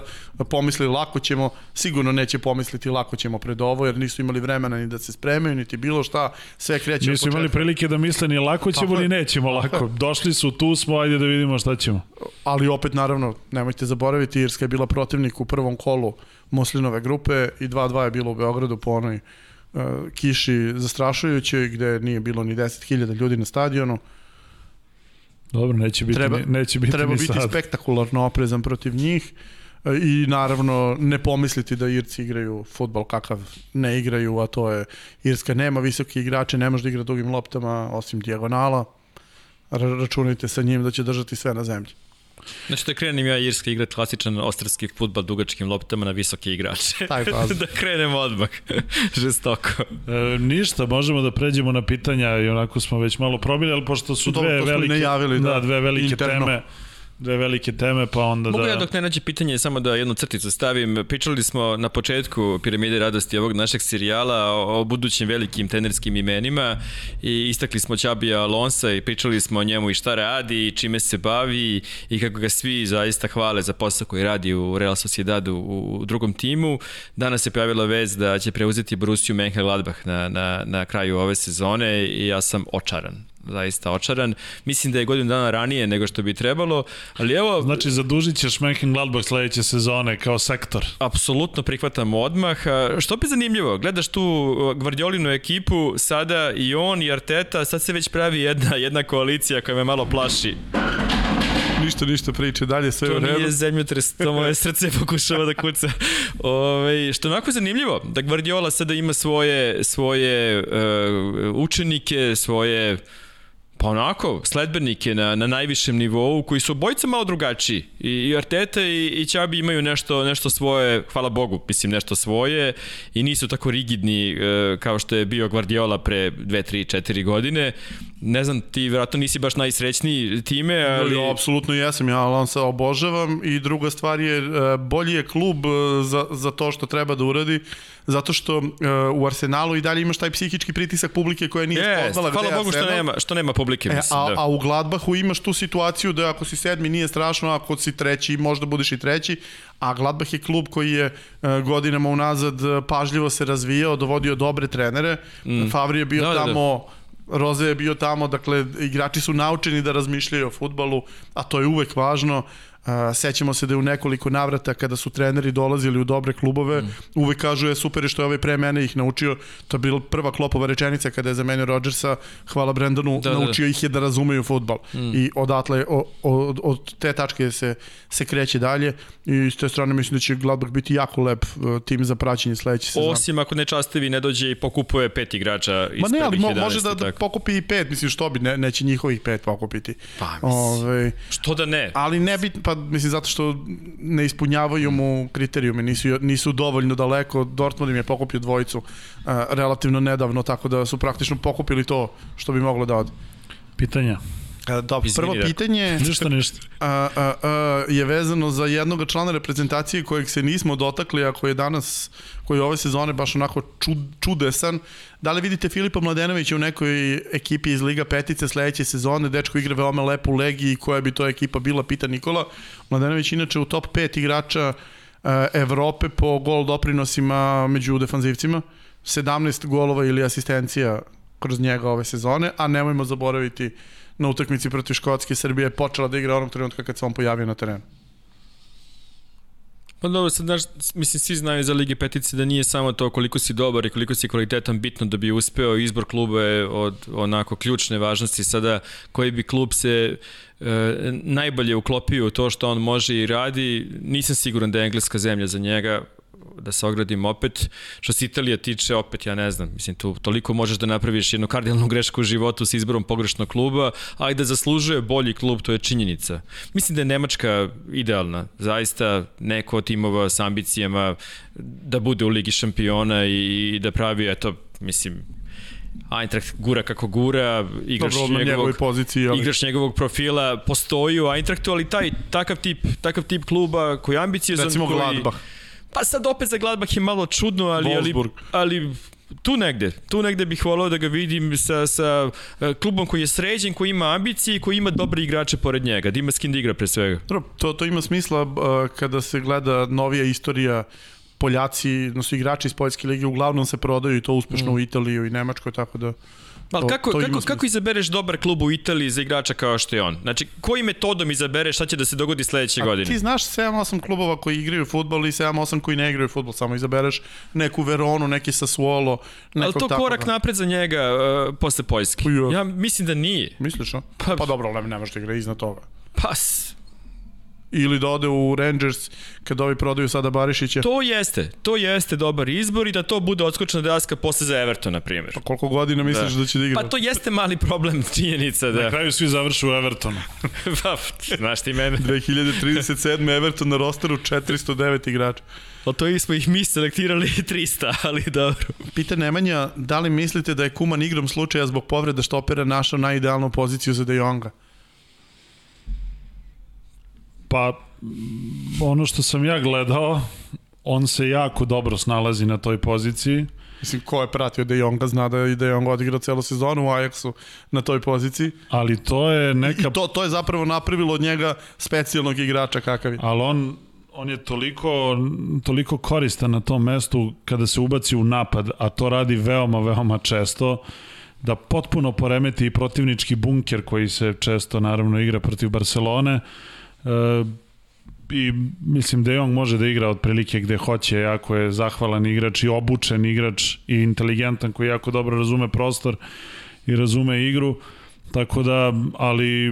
pomisli lako ćemo, sigurno neće pomisliti lako ćemo pred ovo, jer nisu imali vremena ni da se spremaju, niti bilo šta, sve kreće Nisu imali prilike da misle ni lako ćemo, ni nećemo lako. Došli su, tu smo, ajde da vidimo šta ćemo. Ali opet, naravno, nemojte zaboraviti, Irska je bila protivnik u prvom kolu Moslinove grupe i 2-2 je bilo u Beogradu po onoj kiši zastrašujućoj gde nije bilo ni 10.000 ljudi na stadionu. Dobro, neće biti, treba, ni, neće biti treba ni biti sad. spektakularno oprezan protiv njih e, i naravno ne pomisliti da Irci igraju futbal kakav ne igraju, a to je Irska nema visoke igrače, ne može da igra dugim loptama osim dijagonala. Računajte sa njim da će držati sve na zemlji. Znači da krenem ja Irska igrati klasičan ostarski futbal dugačkim loptama na visoke igrače. Taj da krenemo odmah. Žestoko. E, ništa, možemo da pređemo na pitanja i onako smo već malo probili, ali pošto su dve velike, najavili, da, da, dve velike interno. teme dve velike teme, pa onda Mogu da... ja dok ne nađe pitanje samo da jednu crticu stavim. Pričali smo na početku Piramide radosti ovog našeg serijala o, o budućim velikim tenerskim imenima i istakli smo Ćabija Alonsa i pričali smo o njemu i šta radi i čime se bavi i kako ga svi zaista hvale za posao koji radi u Real Sociedadu u drugom timu. Danas je pojavila vez da će preuzeti Borussia Mönchengladbach na, na, na kraju ove sezone i ja sam očaran zaista očaran. Mislim da je godinu dana ranije nego što bi trebalo, ali evo... Znači, zadužit ćeš Mönchengladbach sledeće sezone kao sektor. Apsolutno prihvatam odmah. Što bi zanimljivo, gledaš tu Gvardiolinu ekipu, sada i on i Arteta, sad se već pravi jedna, jedna koalicija koja me malo plaši. Ništa, ništa priče, dalje sve to u redu. To nije zemljotres, to moje srce pokušava da kuca. Ove, što je onako zanimljivo, da Guardiola sada ima svoje, svoje uh, učenike, svoje Pa onako, sledbenike na, na najvišem nivou koji su obojca malo drugačiji. I, i Arteta i, i Ćabi imaju nešto, nešto svoje, hvala Bogu, mislim nešto svoje i nisu tako rigidni e, kao što je bio Guardiola pre 2, 3, 4 godine. Ne znam, ti vjerojatno nisi baš najsrećniji time, ali... Ja, apsolutno jesam, ja Alonso obožavam i druga stvar je, e, bolji je klub e, za, za to što treba da uradi zato što uh, u Arsenalu i dalje imaš taj psihički pritisak publike koja nije yes, spoznala gde Hvala Bogu što nema, što nema publike. E, mislim, a, da. a u Gladbachu imaš tu situaciju da ako si sedmi nije strašno, ako si treći možda budeš i treći, a Gladbach je klub koji je uh, godinama unazad uh, pažljivo se razvijao, dovodio dobre trenere. Mm. Favri je bio da, tamo da, da Roze je bio tamo, dakle, igrači su naučeni da razmišljaju o futbalu, a to je uvek važno. Sećamo se da je u nekoliko navrata kada su treneri dolazili u dobre klubove, mm. uvek kažu je super što je ovaj pre mene ih naučio. To je bila prva klopova rečenica kada je zamenio Rodgersa, hvala Brendanu, da, da, naučio da. ih je da razumeju futbal. Mm. I odatle, o, o, od te tačke se, se kreće dalje i s te strane mislim da će Gladbach biti jako lep uh, tim za praćenje sledeće sezone. Osim ako nečastivi ne dođe i pokupuje pet igrača iz Ma ne, ali mo, 11, može da, da pokupi i pet, mislim što bi, ne, neće njihovih pet pokupiti. Pa, mislim, Ove, ovaj, što da ne? Ali ne bi, pa mislim zato što ne ispunjavaju mu kriterijume, nisu, nisu dovoljno daleko, Dortmund im je pokupio dvojicu uh, relativno nedavno, tako da su praktično pokupili to što bi moglo da ode. Pitanja? Da, prvo pitanje ništa, ništa. A, a, a, je vezano za jednog člana reprezentacije kojeg se nismo dotakli, a koji je danas, koji je ove sezone baš onako čud, čudesan. Da li vidite Filipa Mladenovića u nekoj ekipi iz Liga Petice sledeće sezone? Dečko igra veoma lepo u Legiji, koja bi to ekipa bila, pita Nikola. Mladenović inače u top 5 igrača Evrope po gol doprinosima među defanzivcima. 17 golova ili asistencija kroz njega ove sezone, a nemojmo zaboraviti na utakmici protiv Škotske Srbije je počela da igra onog trenutka kad se on pojavio na terenu. Pa dobro, sad, znaš, mislim, svi znaju za Lige Petice da nije samo to koliko si dobar i koliko si kvalitetan bitno da bi uspeo. Izbor kluba je od onako ključne važnosti. Sada, koji bi klub se e, najbolje uklopio u to što on može i radi, nisam siguran da je engleska zemlja za njega da se ogradim opet. Što se Italija tiče, opet ja ne znam, mislim, tu toliko možeš da napraviš jednu kardinalnu grešku u životu sa izborom pogrešnog kluba, ali da zaslužuje bolji klub, to je činjenica. Mislim da je Nemačka idealna, zaista neko od timova sa ambicijama da bude u Ligi šampiona i da pravi, eto, mislim, Eintracht gura kako gura, igraš Dobro, njegovog, poziciji, ali... igraš njegovog profila, postoji u Eintrachtu, ali taj, takav tip, takav tip kluba koji je ambiciozan, Recimo koji... Gladbach Pa sad opet za Gladbach je malo čudno, ali, ali, ali tu negde, tu negde bih volao da ga vidim sa, sa e, klubom koji je sređen, koji ima ambicije i koji ima dobre igrače pored njega, da ima skin da igra pre svega. To, to ima smisla uh, kada se gleda novija istorija Poljaci, odnosno igrači iz Poljske lige uglavnom se prodaju i to uspešno mm. u Italiju i Nemačkoj, tako da Ali kako, to kako, kako izabereš dobar klub u Italiji za igrača kao što je on? Znači, kojim metodom izabereš šta će da se dogodi sledeće A godine? Ti znaš 7-8 klubova koji igraju futbol i 7-8 koji ne igraju futbol, samo izabereš neku Veronu, neki Sassuolo, nekog Ali to korak da. napred za njega uh, posle Poljske? Ja mislim da nije. Misliš, a? Pa, pa dobro, ne, ne može da igra iznad toga. Pa, ili da ode u Rangers kad ovi prodaju sada Barišića. To jeste, to jeste dobar izbor i da to bude odskočna daska posle za Everton, na primjer. Pa koliko godina misliš da, da će da igra? Pa to jeste mali problem, činjenica da... Na kraju svi završu u Evertonu. pa, znaš ti mene. 2037. Everton na rosteru 409 igrača. Pa to smo ih mi selektirali 300, ali dobro. Pita Nemanja, da li mislite da je Kuman igrom slučaja zbog povreda štopera našao najidealnu poziciju za De Jonga? Pa, ono što sam ja gledao, on se jako dobro snalazi na toj poziciji. Mislim, ko je pratio De Jonga zna da je De Jong odigrao celu sezonu u Ajaxu na toj poziciji. Ali to je neka... I to, to je zapravo napravilo od njega specijalnog igrača kakav je. Ali on, on je toliko, toliko koristan na tom mestu kada se ubaci u napad, a to radi veoma, veoma često, da potpuno poremeti i protivnički bunker koji se često naravno igra protiv Barcelone. Uh, i mislim da on može da igra otprilike gde hoće, jako je zahvalan igrač i obučen igrač i inteligentan koji jako dobro razume prostor i razume igru. Tako da, ali...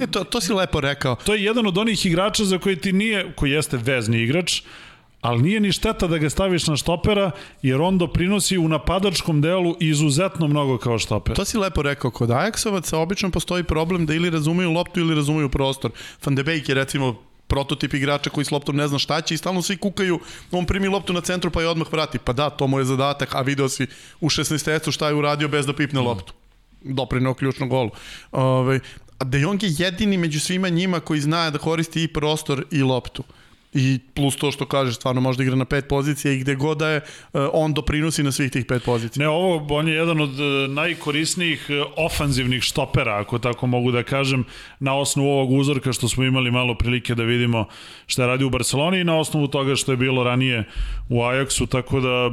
E, to, to si lepo rekao. To je jedan od onih igrača za koji ti nije, koji jeste vezni igrač, ali nije ni šteta da ga staviš na štopera, jer on doprinosi u napadačkom delu izuzetno mnogo kao štoper. To si lepo rekao, kod Ajaxovaca obično postoji problem da ili razumeju loptu ili razumeju prostor. Van de Beek je recimo prototip igrača koji s loptom ne zna šta će i stalno svi kukaju, on primi loptu na centru pa je odmah vrati. Pa da, to mu je zadatak, a video si u 16. šta je uradio bez da pipne mm. loptu. Doprinao ključnu golu. Ove, ovaj, a De Jong je jedini među svima njima koji zna da koristi i prostor i loptu i plus to što kažeš, stvarno može da igra na pet pozicija i gde god da je, eh, on doprinosi na svih tih pet pozicija. Ne, ovo, on je jedan od eh, najkorisnijih eh, ofanzivnih štopera, ako tako mogu da kažem, na osnovu ovog uzorka što smo imali malo prilike da vidimo šta radi u Barceloni i na osnovu toga što je bilo ranije u Ajaxu, tako da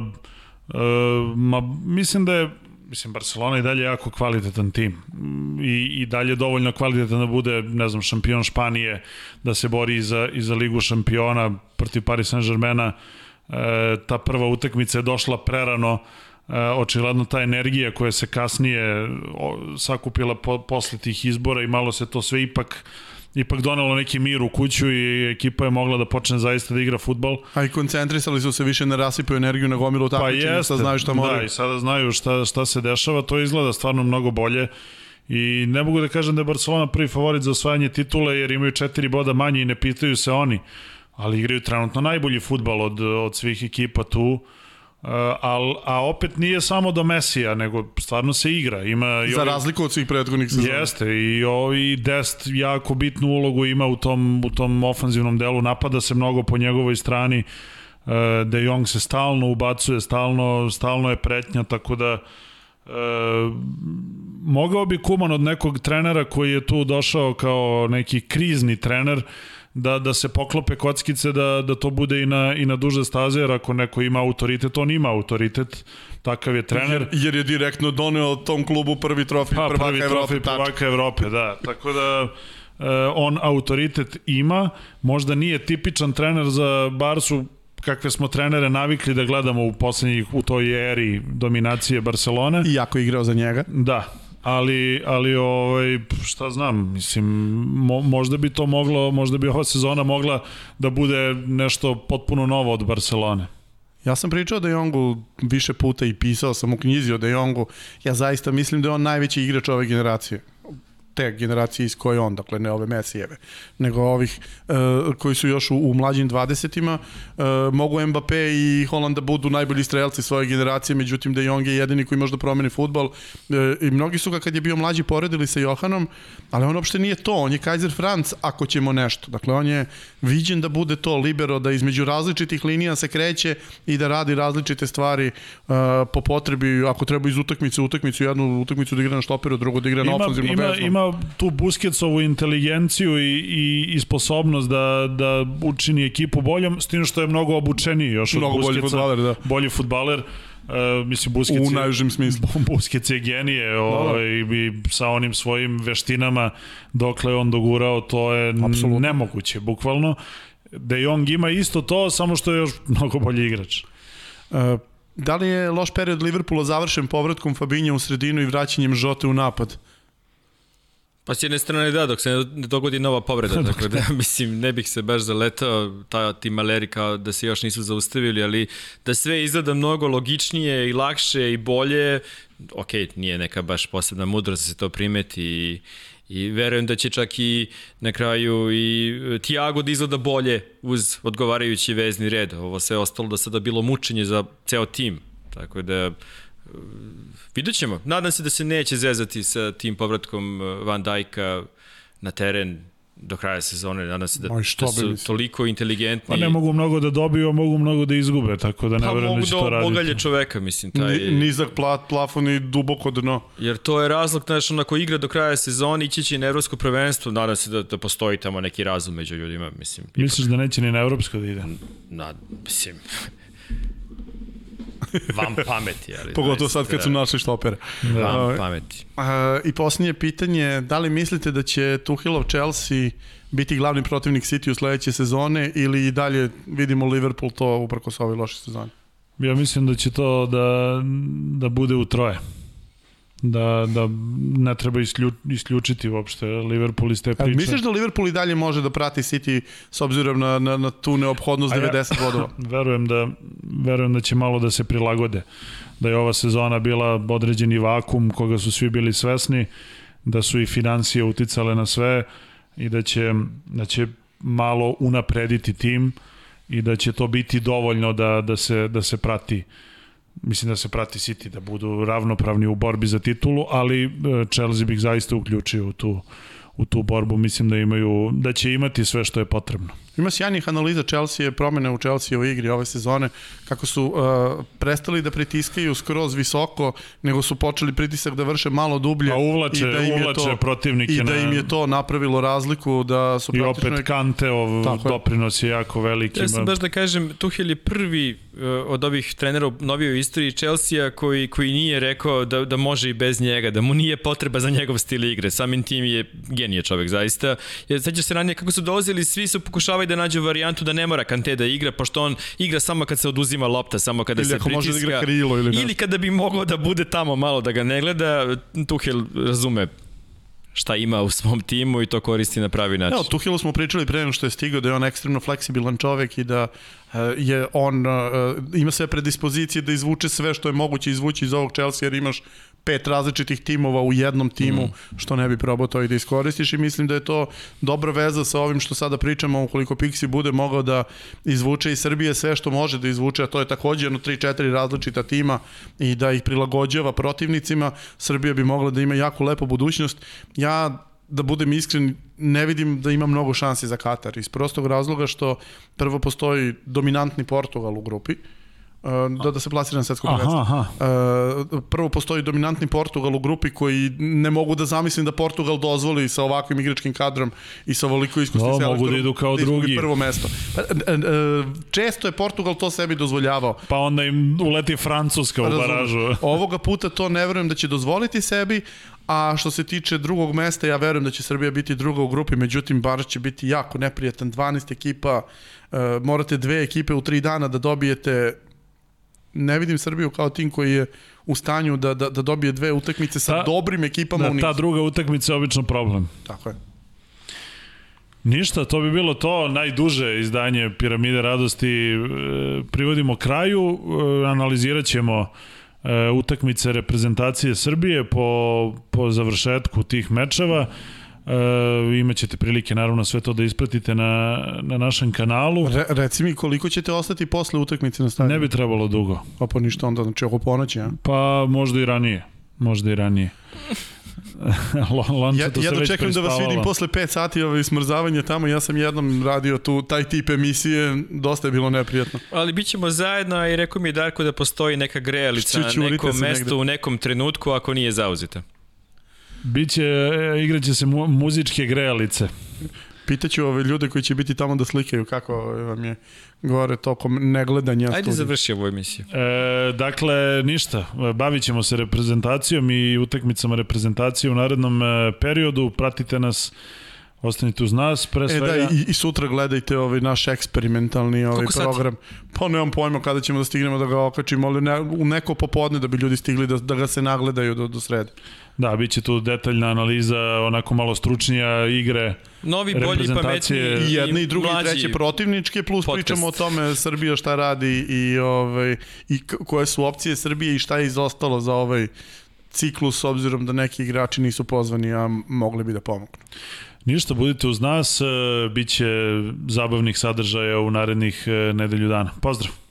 ma, mislim da je mislim, Barcelona i dalje jako kvalitetan tim i, i dalje dovoljno kvalitetan da bude, ne znam, šampion Španije, da se bori i za, i za ligu šampiona protiv Paris Saint-Germaina. E, ta prva utakmica je došla prerano, e, očigledno ta energija koja se kasnije sakupila po, posle tih izbora i malo se to sve ipak ipak donelo neki mir u kuću i ekipa je mogla da počne zaista da igra futbol. A i koncentrisali su se više na rasipu energiju na gomilu pa takmičenja, pa sad znaju šta moraju. Da, i sada znaju šta, šta se dešava, to izgleda stvarno mnogo bolje. I ne mogu da kažem da je Barcelona prvi favorit za osvajanje titule jer imaju četiri boda manje i ne pitaju se oni, ali igraju trenutno najbolji futbal od, od svih ekipa tu. Uh, al, a opet nije samo do Mesija, nego stvarno se igra. Ima i Za razliku od svih prethodnih sezona. Jeste, i ovi Dest jako bitnu ulogu ima u tom, u tom ofanzivnom delu, napada se mnogo po njegovoj strani, uh, De Jong se stalno ubacuje, stalno, stalno je pretnja, tako da uh, mogao bi Kuman od nekog trenera koji je tu došao kao neki krizni trener, da, da se poklope kockice da, da to bude i na, i na duže staze, jer ako neko ima autoritet, on ima autoritet, takav je trener. Jer, jer je direktno doneo tom klubu prvi trofej pa, prvaka prvi Evrope. trofej prvaka Evrope, da. Tako da e, on autoritet ima, možda nije tipičan trener za Barsu kakve smo trenere navikli da gledamo u poslednjih, u toj eri dominacije Barcelone. Iako je igrao za njega. Da, ali, ali ovaj, šta znam, mislim, mo, možda bi to moglo, možda bi ova sezona mogla da bude nešto potpuno novo od Barcelone. Ja sam pričao da Jongu više puta i pisao sam u knjizi o De Jongu. Ja zaista mislim da je on najveći igrač ove generacije te generacije iz koje on, dakle ne ove Mesijeve, nego ovih uh, koji su još u, u mlađim 20-ima, uh, mogu Mbappé i Holanda budu najbolji strelci svoje generacije, međutim De Jong je jedini koji može da promeni futbol uh, i mnogi su ga kad je bio mlađi poredili sa Johanom, ali on uopšte nije to, on je Kaiser Franz ako ćemo nešto, dakle on je viđen da bude to libero, da između različitih linija se kreće i da radi različite stvari uh, po potrebi, ako treba iz utakmice u utakmicu, jednu utakmicu da igra na štoperu, drugu da igra na ofenzivnu ima, ima tu Busquetsovu inteligenciju i, i, i sposobnost da, da učini ekipu boljom, s tim što je mnogo obučeniji još mnogo od Busquetsa. bolji futbaler, da. Bolji futbaler. Uh, mislim Busquets u najžem smislu. Busquets je genije ovaj, i sa onim svojim veštinama dokle on dogurao to je Absolutno. nemoguće bukvalno De Jong ima isto to samo što je još mnogo bolji igrač uh, da li je loš period Liverpoola završen povratkom Fabinja u sredinu i vraćanjem Žote u napad? Pa s jedne strane da, dok se ne dogodi nova povreda, dakle da, mislim, ne bih se baš zaletao, ta, ti maleri kao da se još nisu zaustavili, ali da sve izgleda mnogo logičnije i lakše i bolje, ok, nije neka baš posebna mudrost da se to primeti i, i verujem da će čak i na kraju i Tiago da izgleda bolje uz odgovarajući vezni red. Ovo sve ostalo da sada bilo mučenje za ceo tim, tako da vidjet ćemo. Nadam se da se neće zezati sa tim povratkom uh, Van Dijka na teren do kraja sezone. Nadam se da, da su mislim. toliko inteligentni. Pa ne mogu mnogo da dobiju, a mogu mnogo da izgube, tako da ne pa verujem da će to raditi. mogu da čoveka, mislim. Taj... Ni, nizak plat, plafon i duboko dno. Jer to je razlog, znaš, onako igra do kraja sezone, ići će i na evropsko prvenstvo, nadam se da, da postoji tamo neki razum među ljudima, mislim. Misliš da neće ni na evropsko da ide? Na, mislim, Vam pameti, ali... Pogotovo sad kad su našli štopere. Da. Vam pameti. Uh, I posljednje pitanje, da li mislite da će Tuhilov Chelsea biti glavni protivnik City u sledeće sezone ili i dalje vidimo Liverpool to uprko sa ovoj loše sezone? Ja mislim da će to da, da bude u troje da, da ne treba isklju, isključiti uopšte Liverpool iz te priče. A misliš da Liverpool i dalje može da prati City s obzirom na, na, na tu neophodnost 90 ja, bodova? verujem, da, verujem da će malo da se prilagode. Da je ova sezona bila određeni vakum koga su svi bili svesni, da su i financije uticale na sve i da će, da će malo unaprediti tim i da će to biti dovoljno da, da, se, da se prati uh, mislim da se prati City da budu ravnopravni u borbi za titulu, ali e, Chelsea bih zaista uključio u tu u tu borbu, mislim da imaju da će imati sve što je potrebno. Ima sjajnih analiza Chelsea, promene u Chelsea u igri ove sezone, kako su uh, prestali da pritiskaju skroz visoko, nego su počeli pritisak da vrše malo dublje. A uvlače, i da im uvlače to, protivnike. I da im je to napravilo razliku, da su I opet Kanteov doprinos je jako veliki. Ja sam baš da kažem, Tuhel je prvi uh, od ovih trenera u novijoj istoriji Chelsea koji, koji nije rekao da, da može i bez njega, da mu nije potreba za njegov stil igre. Samim tim je genije čovek, zaista. Jer sećaš se ranije kako su dolazili, svi su pokušavali da nađu varijantu da ne mora Kante da igra, pošto on igra samo kad se oduzima lopta, samo kada ili se pritiska. Može da igra krilo ili ne. Ili kada bi mogao da bude tamo malo da ga ne gleda, Tuhel razume šta ima u svom timu i to koristi na pravi način. Evo, Tuhilu smo pričali pre nego što je stigao da je on ekstremno fleksibilan čovek i da uh, je on uh, ima sve predispozicije da izvuče sve što je moguće izvući iz ovog Chelsea jer imaš pet različitih timova u jednom timu, mm. što ne bi probao to i da iskoristiš i mislim da je to dobra veza sa ovim što sada pričamo, ukoliko Pixi bude mogao da izvuče iz Srbije sve što može da izvuče, a to je takođe jedno 3-4 različita tima i da ih prilagođava protivnicima, Srbija bi mogla da ima jako lepu budućnost. Ja da budem iskren, ne vidim da ima mnogo šansi za Katar iz prostog razloga što prvo postoji dominantni Portugal u grupi, da, da se plasira na svetsko prvenstvo. Uh, prvo postoji dominantni Portugal u grupi koji ne mogu da zamislim da Portugal dozvoli sa ovakvim igračkim kadrom i sa ovoliko iskusnim Da, selektorom mogu da idu kao da drugi. prvo mesto. Pa, e, e, često je Portugal to sebi dozvoljavao. Pa onda im uleti Francuska u baražu. Ovoga puta to ne verujem da će dozvoliti sebi, a što se tiče drugog mesta, ja verujem da će Srbija biti druga u grupi, međutim, bar će biti jako neprijatan, 12 ekipa, uh, morate dve ekipe u tri dana da dobijete, ne vidim Srbiju kao tim koji je u stanju da, da, da dobije dve utakmice sa Ta- dobrim ekipama u Da, nizu. ta druga utakmica je obično problem. Tako je. Ništa, to bi bilo to, najduže izdanje Piramide radosti e, privodimo kraju, e, analizirat ćemo e, utakmice reprezentacije Srbije po, po završetku tih mečeva. E, imaćete prilike naravno sve to da ispratite na, na našem kanalu. Re, reci mi koliko ćete ostati posle utakmice na stadionu? Ne bi trebalo dugo. Pa pa ništa onda, znači oko ponoći, a? Pa možda i ranije. Možda i ranije. Lonča Ja, ja se da da vas vidim posle 5 sati ovaj, smrzavanja tamo, ja sam jednom radio tu taj tip emisije, dosta je bilo neprijatno. Ali bit ćemo zajedno a i rekao mi je Darko da postoji neka grejalica na nekom mestu negde. u nekom trenutku ako nije zauzeta. Biće, e, igraće se mu, muzičke grejalice. Pitaću ove ljude koji će biti tamo da slikaju kako vam je gore tokom negledanja Ajde studija. završi ovu emisiju. E, dakle, ništa. Bavit ćemo se reprezentacijom i utakmicama reprezentacije u narednom e, periodu. Pratite nas, ostanite uz nas. Pre E svega, da, i, i sutra gledajte ovaj naš eksperimentalni ovaj Koliko sati? program. Pa nemam pojma kada ćemo da stignemo da ga okačimo, ali ne, u neko popodne da bi ljudi stigli da, da ga se nagledaju do, do srede. da, bit će tu detaljna analiza, onako malo stručnija igre. Novi, bolji, pametniji I jedne i druge i treće protivničke, plus podcast. pričamo o tome Srbija šta radi i, ovaj, i koje su opcije Srbije i šta je izostalo za ovaj ciklus s obzirom da neki igrači nisu pozvani, a mogli bi da pomognu. Ništa, budite uz nas, e, bit će zabavnih sadržaja u narednih e, nedelju dana. Pozdrav!